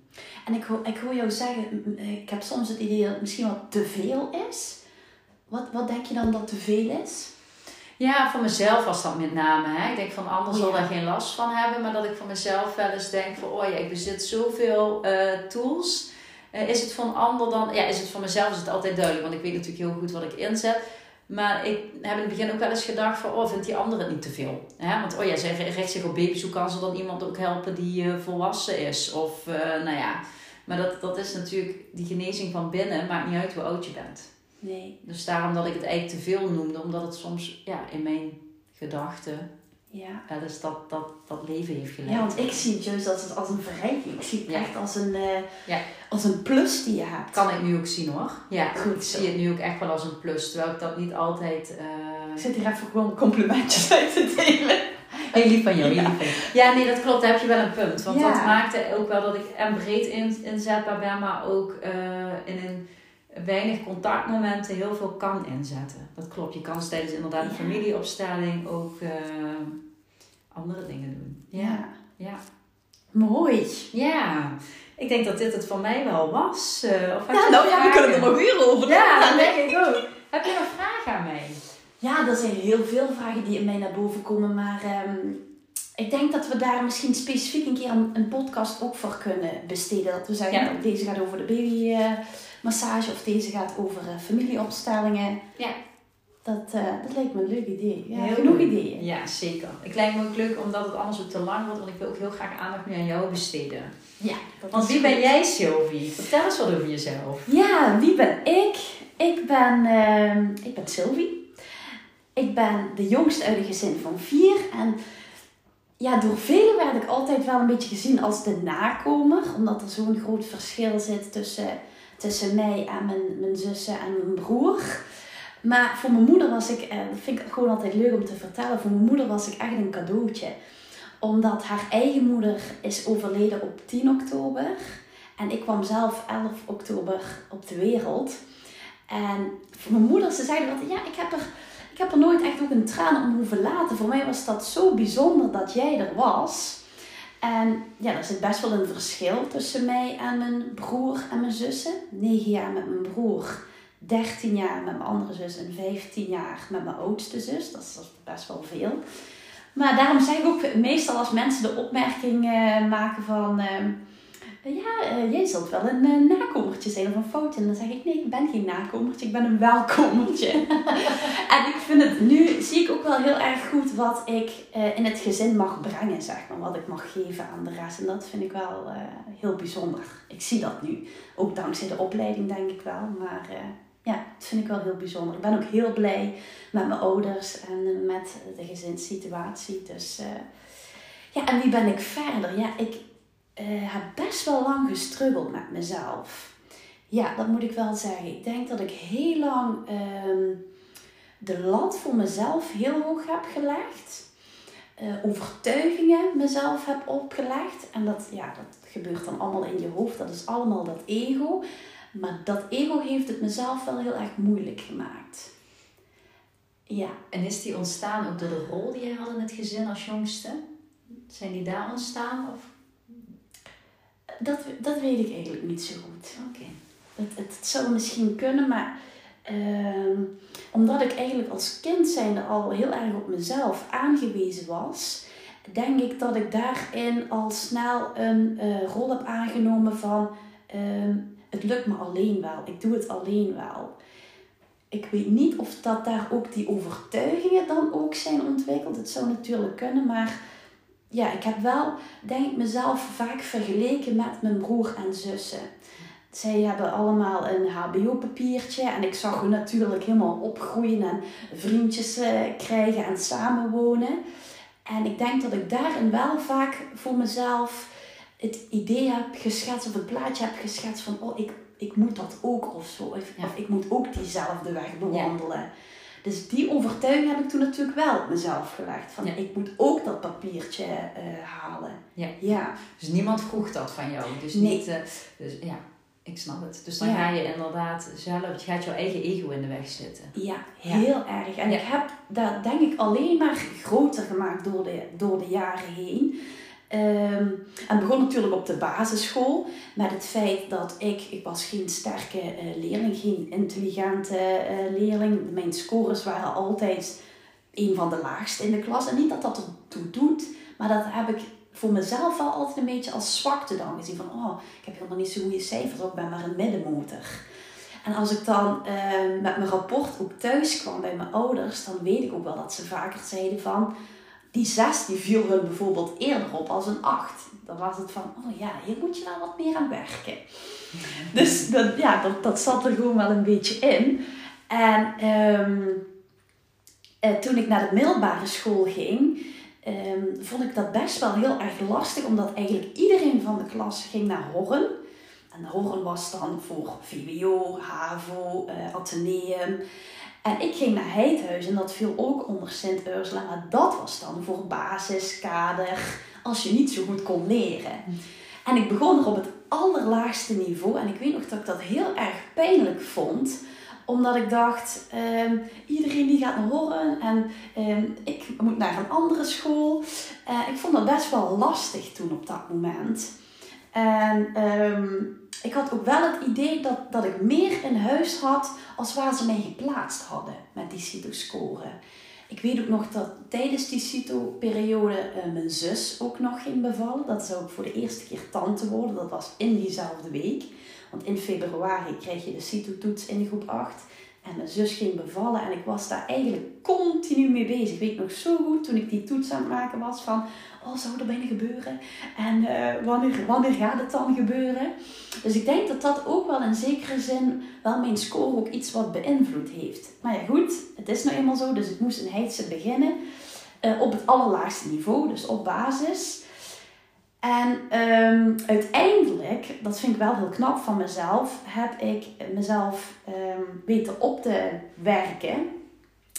En ik hoor, ik hoor jou zeggen, m- ik heb soms het idee dat het misschien wat te veel is. Wat, wat denk je dan dat te veel is? Ja, voor mezelf was dat met name. Hè. Ik denk van anderen Oh, zal ja. daar geen last van hebben. Maar dat ik voor mezelf wel eens denk van... Oh ja, ik bezit zoveel eh, tools. Eh, is het een ander dan... Ja, is het voor mezelf is het altijd duidelijk. Want ik weet natuurlijk heel goed wat ik inzet. Maar ik heb in het begin ook wel eens gedacht van... Oh, vindt die ander het niet te veel? Hè? Want oh ja, zij richt zich op baby's. Hoe kan ze dan iemand ook helpen die eh, volwassen is? Of eh, nou ja... Maar dat, dat is natuurlijk... Die genezing van binnen maakt niet uit hoe oud je bent. Nee, Dus daarom dat ik het eigenlijk te veel noemde, omdat het soms ja, in mijn gedachten ja. eens dat, dat, dat leven heeft geleid. Ja, want ik zie het juist als, als een verrijking. Ik zie het Ja. echt als een, eh, Ja. als een plus die je hebt. Kan ik nu ook zien hoor. Ja, Goed ik zo. zie het nu ook echt wel als een plus, terwijl ik dat niet altijd... eh, Ik zit hier even gewoon complimentjes (laughs) uit te delen. Heel lief van jou, Ja. Ja, nee, dat klopt. Daar heb je wel een punt. Want dat maakte ook wel dat ik en breed in, inzetbaar ben, maar ook eh, in een weinig contactmomenten heel veel kan inzetten. Dat klopt. Je kan tijdens inderdaad een familieopstelling ook andere dingen doen. Ja, ja. Mooi. Ja, ik denk dat dit het voor mij wel was. Eh, of Ja, nou ja, we kunnen er nog weer over Ja, dat denk ik ook. Heb je nog vragen aan mij? Ja, er zijn heel veel vragen die in mij naar boven komen, maar ehm, ik denk dat we daar misschien specifiek een keer een, een podcast ook voor kunnen besteden. Dat we zeggen, Ja. nou, deze gaat over de babymassage of deze gaat over eh, familieopstellingen. Ja. Dat, eh, dat lijkt me een leuk idee. Ja, Heel genoeg leuk. ideeën. Ja, zeker. Het lijkt me ook leuk omdat het anders ook te lang wordt, want ik wil ook heel graag aandacht nu aan jou besteden. Ja, Want wie ben jij, Sylvie? Vertel eens wat over jezelf. Ja, wie ben ik? Ik ben, ehm, ik ben Sylvie. Ik ben de jongste uit een gezin van vier. En ja, door velen werd ik altijd wel een beetje gezien als de nakomer. Omdat er zo'n groot verschil zit tussen, tussen mij en mijn, mijn zussen en mijn broer. Maar voor mijn moeder was ik, eh, dat vind ik gewoon altijd leuk om te vertellen. Voor mijn moeder was ik echt een cadeautje. Omdat haar eigen moeder is overleden op 10 oktober. En ik kwam zelf 11 oktober op de wereld. En voor mijn moeder, ze zeiden altijd, ja, ik heb, er, ik heb er nooit echt ook een traan om hoeven laten. Voor mij was dat zo bijzonder dat jij er was. En ja, er zit best wel een verschil tussen mij en mijn broer en mijn zussen. 9 jaar met mijn broer, 13 jaar met mijn andere zus en 15 jaar met mijn oudste zus. Dat is, best wel veel. Maar daarom zeg ik ook meestal als mensen de opmerking eh, maken van... ehm, ja, eh, jij zult wel een eh, nakomertje zijn of een foutje. En dan zeg ik, nee, ik ben geen nakomertje, ik ben een welkomertje. (laughs) en ik vind het, nu zie ik ook wel heel erg goed wat ik eh, in het gezin mag brengen, zeg maar. Wat ik mag geven aan de rest. En dat vind ik wel eh, heel bijzonder. Ik zie dat nu. Ook dankzij de opleiding, denk ik wel. Maar eh, ja, dat vind ik wel heel bijzonder. Ik ben ook heel blij met mijn ouders en met de gezinssituatie. Dus eh, ja, en wie ben ik verder? Ja, ik eh, heb best wel lang gestruggeld met mezelf. Ja, dat moet ik wel zeggen. Ik denk dat ik heel lang ehm, de lat voor mezelf heel hoog heb gelegd. Eh, overtuigingen mezelf heb opgelegd. En dat, ja, dat gebeurt dan allemaal in je hoofd. Dat is allemaal dat ego. Maar dat ego heeft het mezelf wel heel erg moeilijk gemaakt. Ja, En is die ontstaan ook door de rol die jij had in het gezin als jongste? Zijn die daar ontstaan? Of? dat, dat weet ik eigenlijk niet zo goed. Oké. Het, het, het zou misschien kunnen, maar ehm, omdat ik eigenlijk als kind zijnde al heel erg op mezelf aangewezen was, denk ik dat ik daarin al snel een eh, rol heb aangenomen van ehm, het lukt me alleen wel, ik doe het alleen wel. Ik weet niet of dat daar ook die overtuigingen dan ook zijn ontwikkeld. Het zou natuurlijk kunnen, maar ja, ik heb wel, denk ik, mezelf vaak vergeleken met mijn broer en zussen. Zij hebben allemaal een HBO-papiertje en ik zag hun natuurlijk helemaal opgroeien en vriendjes eh, krijgen en samenwonen. En ik denk dat ik daarin wel vaak voor mezelf het idee heb geschetst of het plaatje heb geschetst van oh, ik, ik moet dat ook of zo. Of, Ja. of ik moet ook diezelfde weg bewandelen. Dus die overtuiging heb ik toen natuurlijk wel op mezelf gelegd. Van Ja. ik moet ook dat papiertje eh, halen. Ja. ja. Dus niemand vroeg dat van jou. Dus Nee. niet, eh, dus ja, ik snap het. Dus dan ga je inderdaad zelf, je gaat jouw eigen ego in de weg zitten. Ja, heel erg. En ik heb dat denk ik alleen maar groter gemaakt door de, door de jaren heen. Ehm, en begon natuurlijk op de basisschool met het feit dat ik, ik was geen sterke eh, leerling, geen intelligente eh, leerling. Mijn scores waren altijd een van de laagste in de klas. En niet dat dat ertoe doet, maar dat heb ik voor mezelf wel altijd een beetje als zwakte dan gezien. Van, oh, ik heb helemaal niet zo goede cijfers, ook ben maar een middenmotor. En als ik dan ehm, met mijn rapport ook thuis kwam bij mijn ouders, dan weet ik ook wel dat ze vaker zeiden van, die zes die viel hun bijvoorbeeld eerder op als een acht. Dan was het van, oh ja, hier moet je wel wat meer aan werken. Dus dat, ja, dat, dat zat er gewoon wel een beetje in. En ehm, eh, toen ik naar de middelbare school ging, ehm, vond ik dat best wel heel erg lastig, omdat eigenlijk iedereen van de klas ging naar Horren. En Horren was dan voor VWO, HAVO, uh, Atheneum. En ik ging naar Heidhuis en dat viel ook onder Sint Ursula. Maar dat was dan voor basis, kader, als je niet zo goed kon leren. En ik begon er op het allerlaagste niveau. En ik weet nog dat ik dat heel erg pijnlijk vond omdat ik dacht, ehm, iedereen die gaat naar horen en ehm, ik moet naar een andere school. Uh, ik vond dat best wel lastig toen op dat moment. En ehm, ik had ook wel het idee dat, dat ik meer in huis had als waar ze mij geplaatst hadden met die CITO-score. Ik weet ook nog dat tijdens die CITO-periode uh, mijn zus ook nog ging bevallen. Dat zou ook voor de eerste keer tante worden. Dat was in diezelfde week. Want in februari kreeg je de CITO-toets in groep 8. En mijn zus ging bevallen en ik was daar eigenlijk continu mee bezig. Ik weet nog zo goed toen ik die toets aan het maken was van... Oh, zou er bijna gebeuren? En uh, wanneer, wanneer gaat het dan gebeuren? Dus ik denk dat dat ook wel in zekere zin wel mijn score ook iets wat beïnvloed heeft. Maar ja goed, het is nou eenmaal zo. Dus ik moest in Heidse beginnen. Uh, op het allerlaagste niveau, dus op basis. En um, uiteindelijk, dat vind ik wel heel knap van mezelf, heb ik mezelf um, weten op te werken.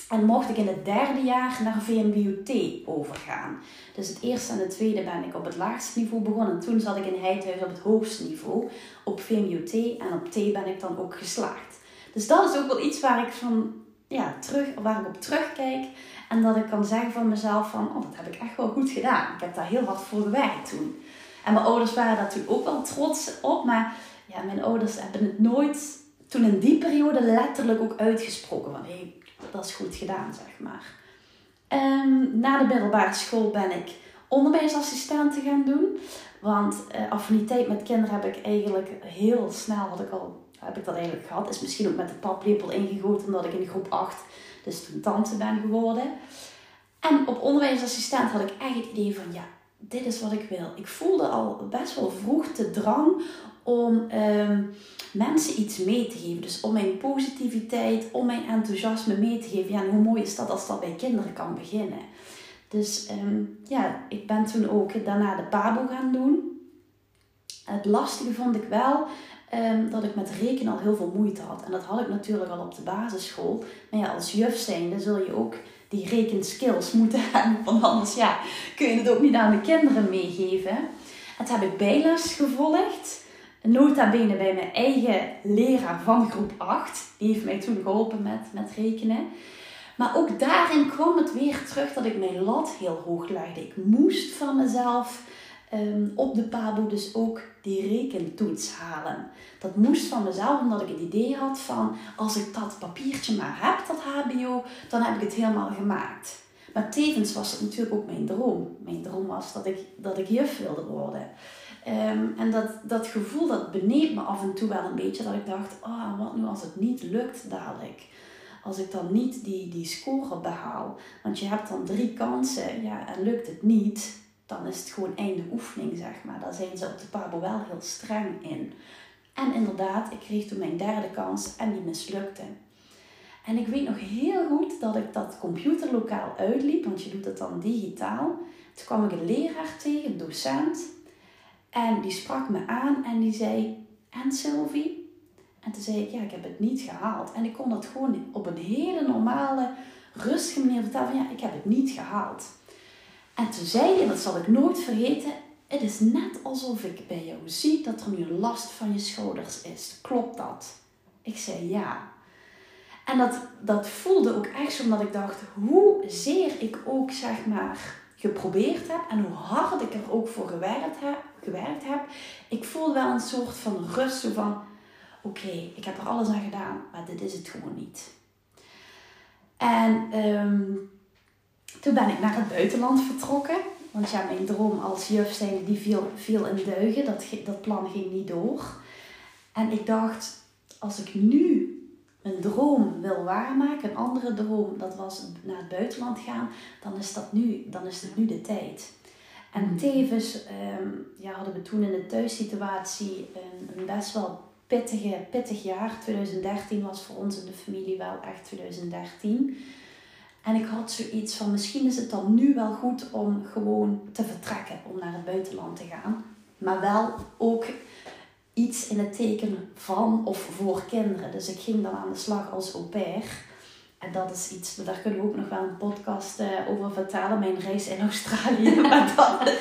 En mocht ik in het derde jaar naar VMBOT overgaan. Dus het eerste en het tweede ben ik op het laagste niveau begonnen. En toen zat ik in Heidhuis op het hoogste niveau. Op VMBOT en op T ben ik dan ook geslaagd. Dus dat is ook wel iets waar ik, van, ja, terug, waar ik op terugkijk. En dat ik kan zeggen van mezelf van, oh, dat heb ik echt wel goed gedaan. Ik heb daar heel hard voor gewerkt toen. En mijn ouders waren daar natuurlijk ook wel trots op. Maar ja, mijn ouders hebben het nooit toen in die periode letterlijk ook uitgesproken. Van, hé, hey, dat is goed gedaan, zeg maar. Um, na de middelbare school ben ik onderwijsassistenten gaan doen. Want uh, affiniteit met kinderen heb ik eigenlijk heel snel, had ik al, heb ik dat eigenlijk gehad. Is misschien ook met de paplepel ingegoten omdat ik in groep 8 dus toen tante ben geworden. En op onderwijsassistent had ik echt het idee van, ja, dit is wat ik wil. Ik voelde al best wel vroeg de drang om um, mensen iets mee te geven. Dus om mijn positiviteit, om mijn enthousiasme mee te geven. Ja, en hoe mooi is dat als dat bij kinderen kan beginnen. Dus um, ja, ik ben toen ook daarna de PABO gaan doen. Het lastige vond ik wel um, dat ik met rekenen al heel veel moeite had. En dat had ik natuurlijk al op de basisschool. Maar ja, als juf zijnde zul je ook die rekenskills moeten (laughs) hebben. Want anders ja, kun je het ook niet aan de kinderen meegeven. Het heb ik bijles gevolgd. Nota bene bij mijn eigen leraar van groep 8. Die heeft mij toen geholpen met, met rekenen. Maar ook daarin kwam het weer terug dat ik mijn lat heel hoog legde. Ik moest van mezelf um, op de PABO dus ook die rekentoets halen. Dat moest van mezelf omdat ik het idee had van als ik dat papiertje maar heb, dat HBO, dan heb ik het helemaal gemaakt. Maar tevens was het natuurlijk ook mijn droom. Mijn droom was dat ik, dat ik juf wilde worden. Um, en dat, dat gevoel dat me af en toe wel een beetje. Dat ik dacht, oh, wat nu als het niet lukt dadelijk. Als ik dan niet die, die score behaal. Want je hebt dan drie kansen. Ja, en lukt het niet, dan is het gewoon einde oefening, zeg maar. Daar zijn ze op de Pabo wel heel streng in. En inderdaad, ik kreeg toen mijn derde kans en die mislukte. En ik weet nog heel goed dat ik dat computerlokaal uitliep, want je doet het dan digitaal. Toen kwam ik een leraar tegen, een docent. En die sprak me aan en die zei: En Sylvie? En toen zei ik: Ja, ik heb het niet gehaald. En ik kon dat gewoon op een hele normale, rustige manier vertellen: van, Ja, ik heb het niet gehaald. En toen zei en dat zal ik nooit vergeten: Het is net alsof ik bij jou zie dat er nu last van je schouders is. Klopt dat? Ik zei ja. En dat, dat voelde ook echt omdat ik dacht: hoe zeer ik ook zeg maar geprobeerd heb en hoe hard ik er ook voor gewerkt heb, gewerkt heb, ik voel wel een soort van rust. Zo van, oké, ik heb er alles aan gedaan, maar dit is het gewoon niet. En um, toen ben ik naar het buitenland vertrokken. Want ja, mijn droom als juf zijn, die viel, viel in duigen. Dat, dat plan ging niet door. En ik dacht, als ik nu een droom wil waarmaken, een andere droom, dat was naar het buitenland gaan, dan is, dat nu, dan is het nu de tijd. En hmm. tevens um, ja, hadden we toen in de thuissituatie een, een best wel pittige, pittig jaar. 2013 was voor ons in de familie wel echt 2013. En ik had zoiets van, misschien is het dan nu wel goed om gewoon te vertrekken, om naar het buitenland te gaan. Maar wel ook iets in het teken van of voor kinderen. Dus ik ging dan aan de slag als au pair. En dat is iets, daar kunnen we ook nog wel een podcast uh, over vertellen. Mijn reis in Australië. (laughs) maar dat...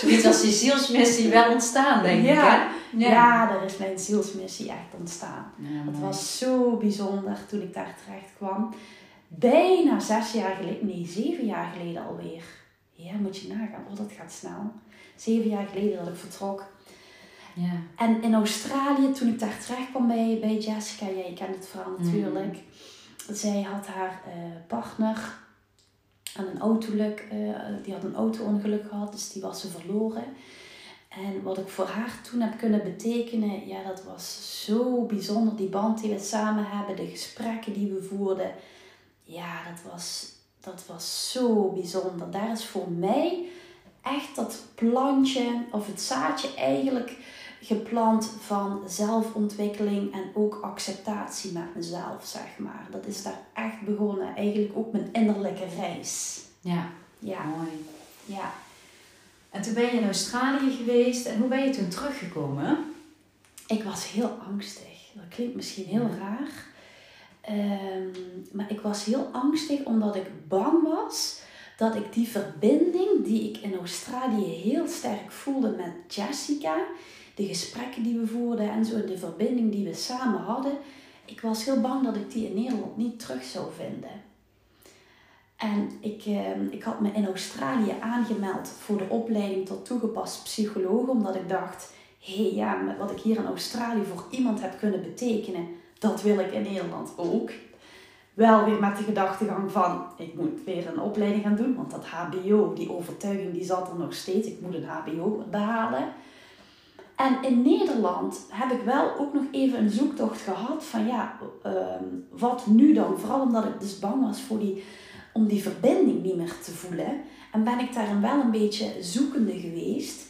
Zoiets als die zielsmissie wel ontstaan, denk ik. Hè? Ja. ja, daar is mijn zielsmissie echt ontstaan. het was zo bijzonder toen ik daar terecht kwam. Bijna zes jaar geleden, nee, zeven jaar geleden alweer. Ja, moet je nagaan. Oh, dat gaat snel. Zeven jaar geleden dat ik vertrok ja. En in Australië, toen ik daar terecht kwam bij, bij Jessica, jij kent het verhaal mhm. natuurlijk. Zij had haar uh, partner aan een autoluk, uh, die had een auto-ongeluk gehad, dus die was ze verloren. En wat ik voor haar toen heb kunnen betekenen, ja, dat was zo bijzonder. Die band die we samen hebben, de gesprekken die we voerden. Ja, dat was, dat was zo bijzonder. Daar is voor mij echt dat plantje of het zaadje eigenlijk geplant van zelfontwikkeling en ook acceptatie met mezelf, zeg maar. Dat is daar echt begonnen. Eigenlijk ook mijn innerlijke reis. Ja, ja. mooi. Ja. En toen ben je in Australië geweest en hoe ben je toen teruggekomen? Ik was heel angstig. Dat klinkt misschien heel raar. Ehm, maar ik was heel angstig omdat ik bang was dat ik die verbinding die ik in Australië heel sterk voelde met Jessica, de gesprekken die we voerden en zo, de verbinding die we samen hadden. Ik was heel bang dat ik die in Nederland niet terug zou vinden. En ik, eh, ik had me in Australië aangemeld voor de opleiding tot toegepast psycholoog, omdat ik dacht: hé hey, ja, wat ik hier in Australië voor iemand heb kunnen betekenen, dat wil ik in Nederland ook. Wel weer met de gedachtegang van, ik moet weer een opleiding gaan doen, want dat HBO, die overtuiging, die zat er nog steeds. Ik moet een HBO behalen. En in Nederland heb ik wel ook nog even een zoektocht gehad van ja, ehm, wat nu dan? Vooral omdat ik dus bang was voor die, om die verbinding niet meer te voelen. En ben ik daarin wel een beetje zoekende geweest.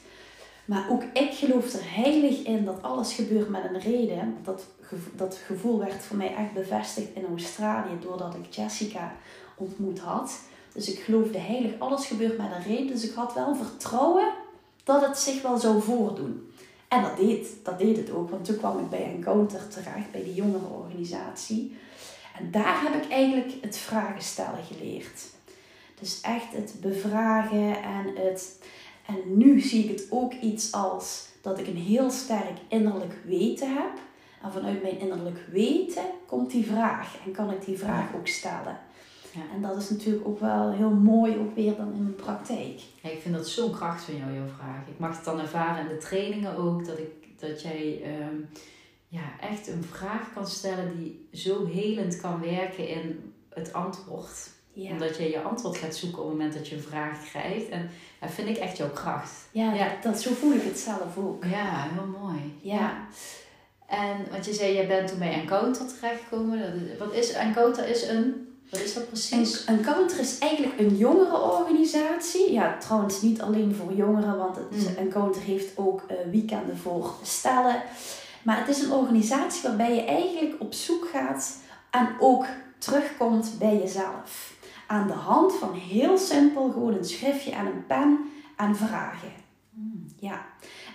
Maar ook ik geloof er heilig in dat alles gebeurt met een reden. Dat, dat gevoel werd voor mij echt bevestigd in Australië doordat ik Jessica ontmoet had. Dus ik geloofde heilig, alles gebeurt met een reden. Dus ik had wel vertrouwen dat het zich wel zou voordoen. En dat deed, dat deed het ook, want toen kwam ik bij Encounter terecht, bij die organisatie. En daar heb ik eigenlijk het vragen stellen geleerd. Dus echt het bevragen en het. En nu zie ik het ook iets als dat ik een heel sterk innerlijk weten heb. En vanuit mijn innerlijk weten komt die vraag en kan ik die vraag ook stellen. Ja. En dat is natuurlijk ook wel heel mooi, ook weer dan in mijn praktijk. Ja, ik vind dat zo'n kracht van jou, jouw vraag. Ik mag het dan ervaren in de trainingen ook, dat, ik, dat jij ehm, ja, echt een vraag kan stellen die zo helend kan werken in het antwoord. Ja. Omdat je je antwoord gaat zoeken op het moment dat je een vraag krijgt. En dat vind ik echt jouw kracht. Ja, ja. Dat, zo voel ik het zelf ook. Ja, heel mooi. Ja. En wat je zei, jij bent toen bij Encounter terechtgekomen. Wat is Encounter? Is een wat is dat precies? Een, Encounter is eigenlijk een jongerenorganisatie. Ja, trouwens niet alleen voor jongeren, want het, mm. Encounter heeft ook uh, weekenden voor stellen. Maar het is een organisatie waarbij je eigenlijk op zoek gaat en ook terugkomt bij jezelf. Aan de hand van heel simpel gewoon een schriftje en een pen en vragen. Mm. Ja.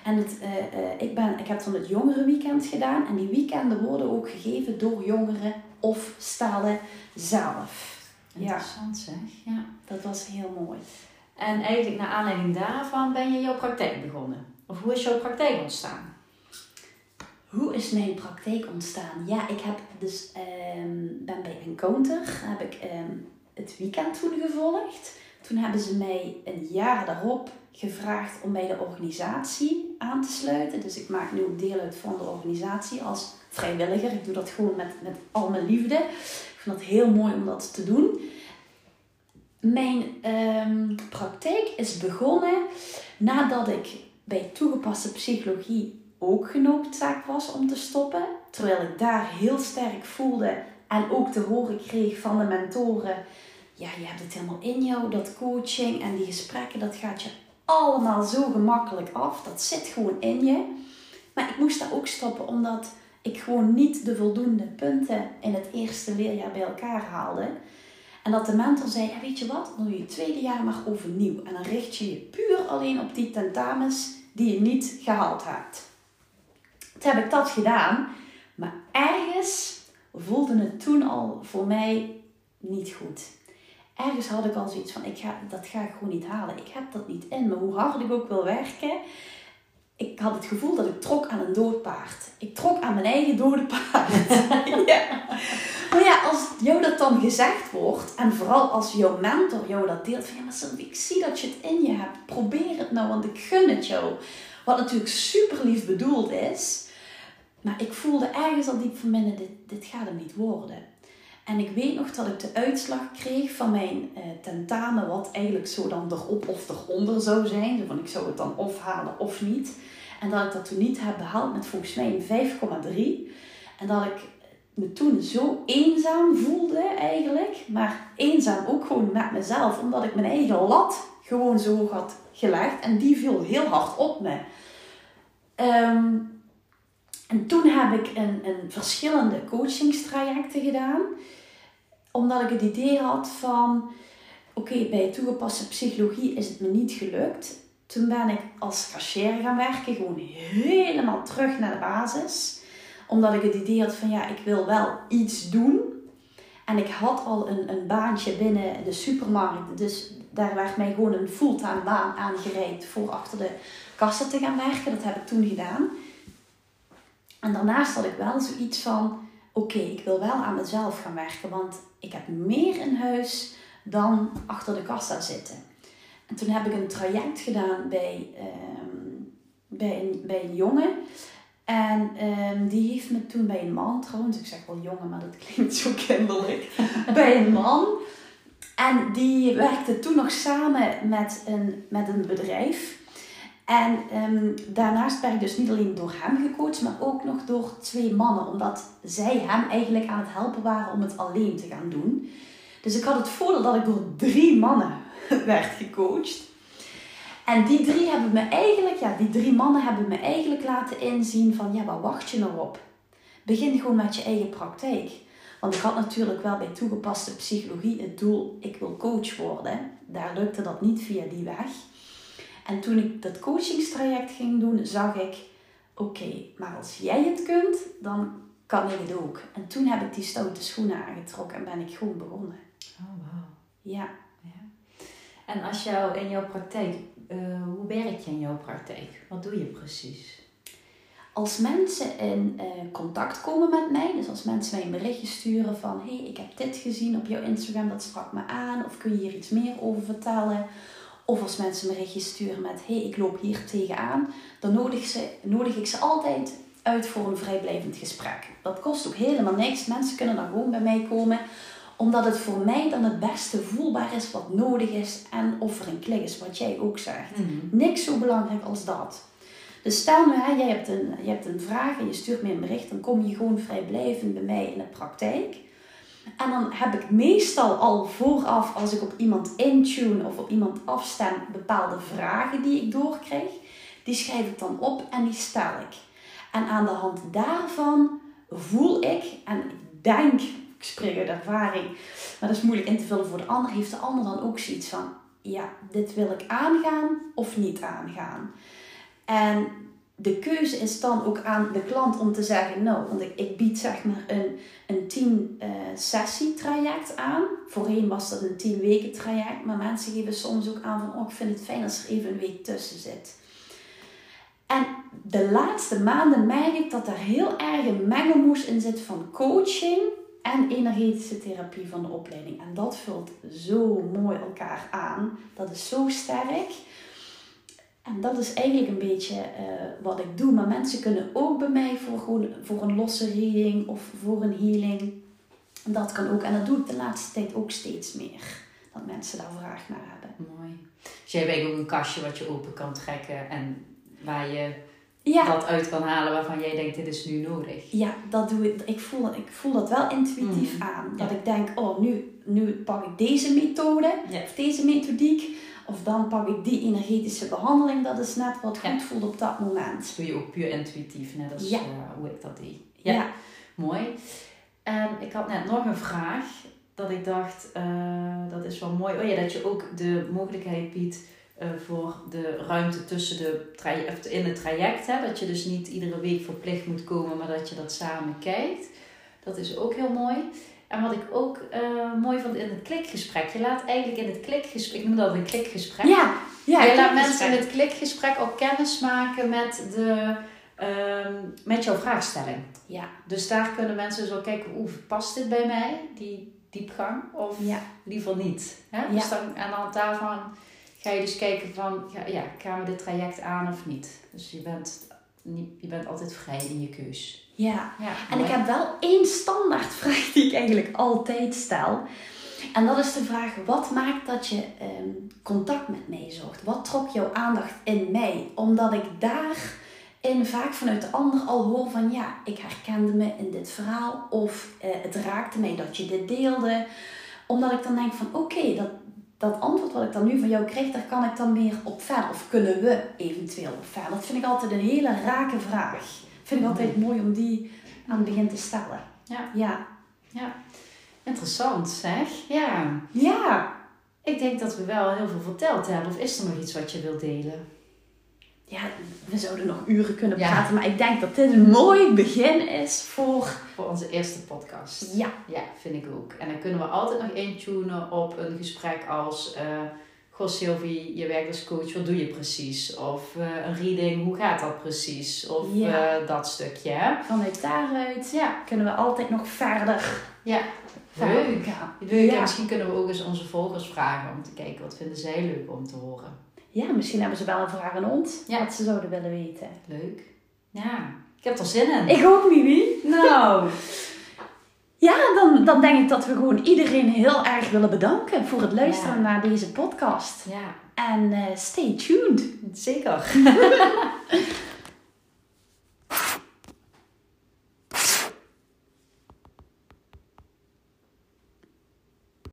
En het, uh, uh, ik, ben, ik heb dan het jongerenweekend gedaan. En die weekenden worden ook gegeven door jongeren of stellen zelf. Interessant zeg, ja. Dat was heel mooi. En eigenlijk naar aanleiding daarvan ben je jouw praktijk begonnen. Of hoe is jouw praktijk ontstaan? Hoe is mijn praktijk ontstaan? Ja, ik heb dus um, ben bij Encounter heb ik ehm, het weekend toen gevolgd. Toen hebben ze mij een jaar daarop gevraagd om bij de organisatie aan te sluiten. Dus ik maak nu ook deel uit van de organisatie als vrijwilliger. Ik doe dat gewoon met, met al mijn liefde. Ik vind het heel mooi om dat te doen. Mijn ehm, praktijk is begonnen nadat ik bij toegepaste psychologie ook genoodzaakt was om te stoppen. Terwijl ik daar heel sterk voelde en ook te horen kreeg van de mentoren. Ja, je hebt het helemaal in jou, dat coaching en die gesprekken, dat gaat je allemaal zo gemakkelijk af. Dat zit gewoon in je. Maar ik moest daar ook stoppen omdat ik gewoon niet de voldoende punten in het eerste leerjaar bij elkaar haalde. En dat de mentor zei, weet je wat, dan doe je het tweede jaar maar overnieuw. En dan richt je je puur alleen op die tentamens die je niet gehaald hebt. Toen heb ik dat gedaan. Maar ergens voelde het toen al voor mij niet goed. Ergens had ik al zoiets van, ik ga, dat ga ik gewoon niet halen. Ik heb dat niet in me. Hoe hard ik ook wil werken, ik had het gevoel dat ik trok aan een dood paard. Ik trok aan mijn eigen dode paard. (laughs) (laughs) ja. Maar ja, als jou dat dan gezegd wordt, en vooral als jouw mentor jou dat deelt, van ja, maar Sylvie, ik zie dat je het in je hebt. Probeer het nou, want ik gun het jou. Wat natuurlijk super lief bedoeld is. Maar ik voelde ergens al diep van binnen, dit, dit gaat hem niet worden. En ik weet nog dat ik de uitslag kreeg van mijn uh, tentamen, wat eigenlijk zo dan erop of eronder zou zijn. Ik zou het dan of halen of niet. En dat ik dat toen niet heb behaald met volgens mij een 5,3. En dat ik me toen zo eenzaam voelde eigenlijk. Maar eenzaam ook gewoon met mezelf. Omdat ik mijn eigen lat gewoon zo had gelegd. En die viel heel hard op me. Ehm, en toen heb ik een, een verschillende coachingstrajecten gedaan. Omdat ik het idee had van... Oké, bij toegepaste psychologie is het me niet gelukt. Toen ben ik als cashier gaan werken. Gewoon helemaal terug naar de basis. Omdat ik het idee had van... Ja, ik wil wel iets doen. En ik had al een, een baantje binnen de supermarkt. Dus daar werd mij gewoon een fulltime baan aangereikt voor achter de kassen te gaan werken. Dat heb ik toen gedaan. En daarnaast had ik wel zoiets van: oké, ik wil wel aan mezelf gaan werken, want ik heb meer in huis dan achter de kassa zitten. En toen heb ik een traject gedaan bij, um, bij, een, bij een jongen. En um, die heeft me toen bij een man, trouwens, ik zeg wel jongen, maar dat (laughs) klinkt zo kinderlijk, (laughs) bij een man. En die werkte toen nog samen met een, met een bedrijf. En um, daarnaast ben ik dus niet alleen door hem gecoacht, maar ook nog door twee mannen. Omdat zij hem eigenlijk aan het helpen waren om het alleen te gaan doen. Dus ik had het voordeel dat ik door drie mannen (laughs) werd gecoacht. En die drie hebben me eigenlijk, ja, die drie mannen hebben me eigenlijk laten inzien van, ja, waar wacht je nou op? Begin gewoon met je eigen praktijk. Want ik had natuurlijk wel bij toegepaste psychologie het doel, ik wil coach worden. Daar lukte dat niet via die weg. En toen ik dat coachingstraject ging doen, zag ik: oké, maar als jij het kunt, dan kan ik het ook. En toen heb ik die stoute schoenen aangetrokken en ben ik gewoon begonnen. Oh, wow. Ja. ja. En als jou in jouw praktijk, uh, hoe werk je in jouw praktijk? Wat doe je precies? Als mensen in uh, contact komen met mij, dus als mensen mij een berichtje sturen van hé, hey, ik heb dit gezien op jouw Instagram, dat sprak me aan, of kun je hier iets meer over vertellen? Of als mensen een berichtje sturen met hé, hey, ik loop hier tegenaan, dan nodig, ze, nodig ik ze altijd uit voor een vrijblijvend gesprek. Dat kost ook helemaal niks. Mensen kunnen dan gewoon bij mij komen, omdat het voor mij dan het beste voelbaar is wat nodig is en of er een klik is, wat jij ook zegt. Mhm. Niks zo belangrijk als dat. Dus stel nu, hè, jij hebt een, je hebt een vraag en je stuurt me een bericht, dan kom je gewoon vrijblijvend bij mij in de praktijk. En dan heb ik meestal al vooraf, als ik op iemand intune of op iemand afstem, bepaalde vragen die ik doorkrijg. Die schrijf ik dan op en die stel ik. En aan de hand daarvan voel ik, en ik denk, ik spreek uit ervaring, maar dat is moeilijk in te vullen voor de ander, heeft de ander dan ook zoiets van, ja, dit wil ik aangaan of niet aangaan. En de keuze is dan ook aan de klant om te zeggen, nou, want ik, ik bied zeg maar een, een 10 uh, sessie traject aan. Voorheen was dat een 10 weken traject, maar mensen geven soms ook aan van, oh, ik vind het fijn als er even een week tussen zit. En de laatste maanden merk ik dat er heel erg een mengelmoes in zit van coaching en energetische therapie van de opleiding. En dat vult zo mooi elkaar aan. Dat is zo sterk. En dat is eigenlijk een beetje uh, wat ik doe. Maar mensen kunnen ook bij mij voor, voor een losse reading of voor een healing. Dat kan ook. En dat doe ik de laatste tijd ook steeds meer. dat mensen daar vraag naar hebben. Mooi. Dus jij hebt ook een kastje wat je open kan trekken en waar je Ja, dat uit kan halen waarvan jij denkt, dit is nu nodig. ja dat doe ik. Ik voel, ik voel dat wel intuïtief Mhm. aan. Dat Ja. ik denk, oh, nu, nu pak ik deze methode Ja. of deze methodiek. Of dan pak ik die energetische behandeling. Dat is net wat goed voelt op dat moment. Dat doe je ook puur intuïtief, net als Ja. eh, hoe ik dat deed. Ja. Mooi. En ik had net nog een vraag dat ik dacht, eh, dat is wel mooi. Oh ja, dat je ook de mogelijkheid biedt eh, voor de ruimte tussen de in het traject. Hè? Dat je dus niet iedere week verplicht moet komen, maar dat je dat samen kijkt. Dat is ook heel mooi. En wat ik ook eh, mooi vond in het klikgesprek. Je laat eigenlijk in het klikgesprek, ik noem dat een klikgesprek. Ja, ja. je laat mensen in het klikgesprek ook kennis maken met, de, ehm, met jouw vraagstelling. Ja, Dus daar kunnen mensen zo kijken, oeh, past dit bij mij, die diepgang, of ja, liever niet. Hè? Dus dan, en dan daarvan ga je dus kijken van, ja, ja, gaan we dit traject aan of niet? Dus je bent, je bent altijd vrij in je keus. ja. En ik heb wel één standaardvraag (laughs) die ik eigenlijk altijd stel. En dat is de vraag: wat maakt dat je ehm, contact met mij zocht? Wat trok jouw aandacht in mij? Omdat ik daarin vaak vanuit de ander al hoor van ja, ik herkende me in dit verhaal. Of eh, het raakte mij dat je dit deelde. Omdat ik dan denk van oké, dat, dat antwoord wat ik dan nu van jou kreeg, daar kan ik dan meer op verder. Of kunnen we eventueel op verder? Dat vind ik altijd een hele rake vraag. Vind ik altijd mooi om die aan het begin te stellen. Ja. Ja. Ja, interessant zeg. Ja, Ja. ik denk dat we wel heel veel verteld hebben. Of is er nog iets wat je wilt delen? Ja, we zouden nog uren kunnen Ja. praten, maar ik denk dat dit een mooi begin is voor... Voor onze eerste podcast. Ja. Ja, vind ik ook. En dan kunnen we altijd nog intunen op een gesprek als... eh Goh Sylvie, je werkt als coach, wat doe je precies? Of eh, een reading, hoe gaat dat precies? Of Ja. eh, dat stukje? Vanuit daaruit Ja, kunnen we altijd nog verder, ja. Leuk. Leuk. En Ja. misschien kunnen we ook eens onze volgers vragen om te kijken wat vinden zij leuk om te horen. Ja, misschien hebben ze wel een vraag aan ons, Ja. wat ze zouden willen weten. Leuk. Ja, ik heb er zin in. Ik ook, Mimi. Nou, (laughs) Ja, dan, dan denk ik dat we gewoon iedereen heel erg willen bedanken voor het luisteren Ja. naar deze podcast. ja, En eh, stay tuned. zeker. (laughs)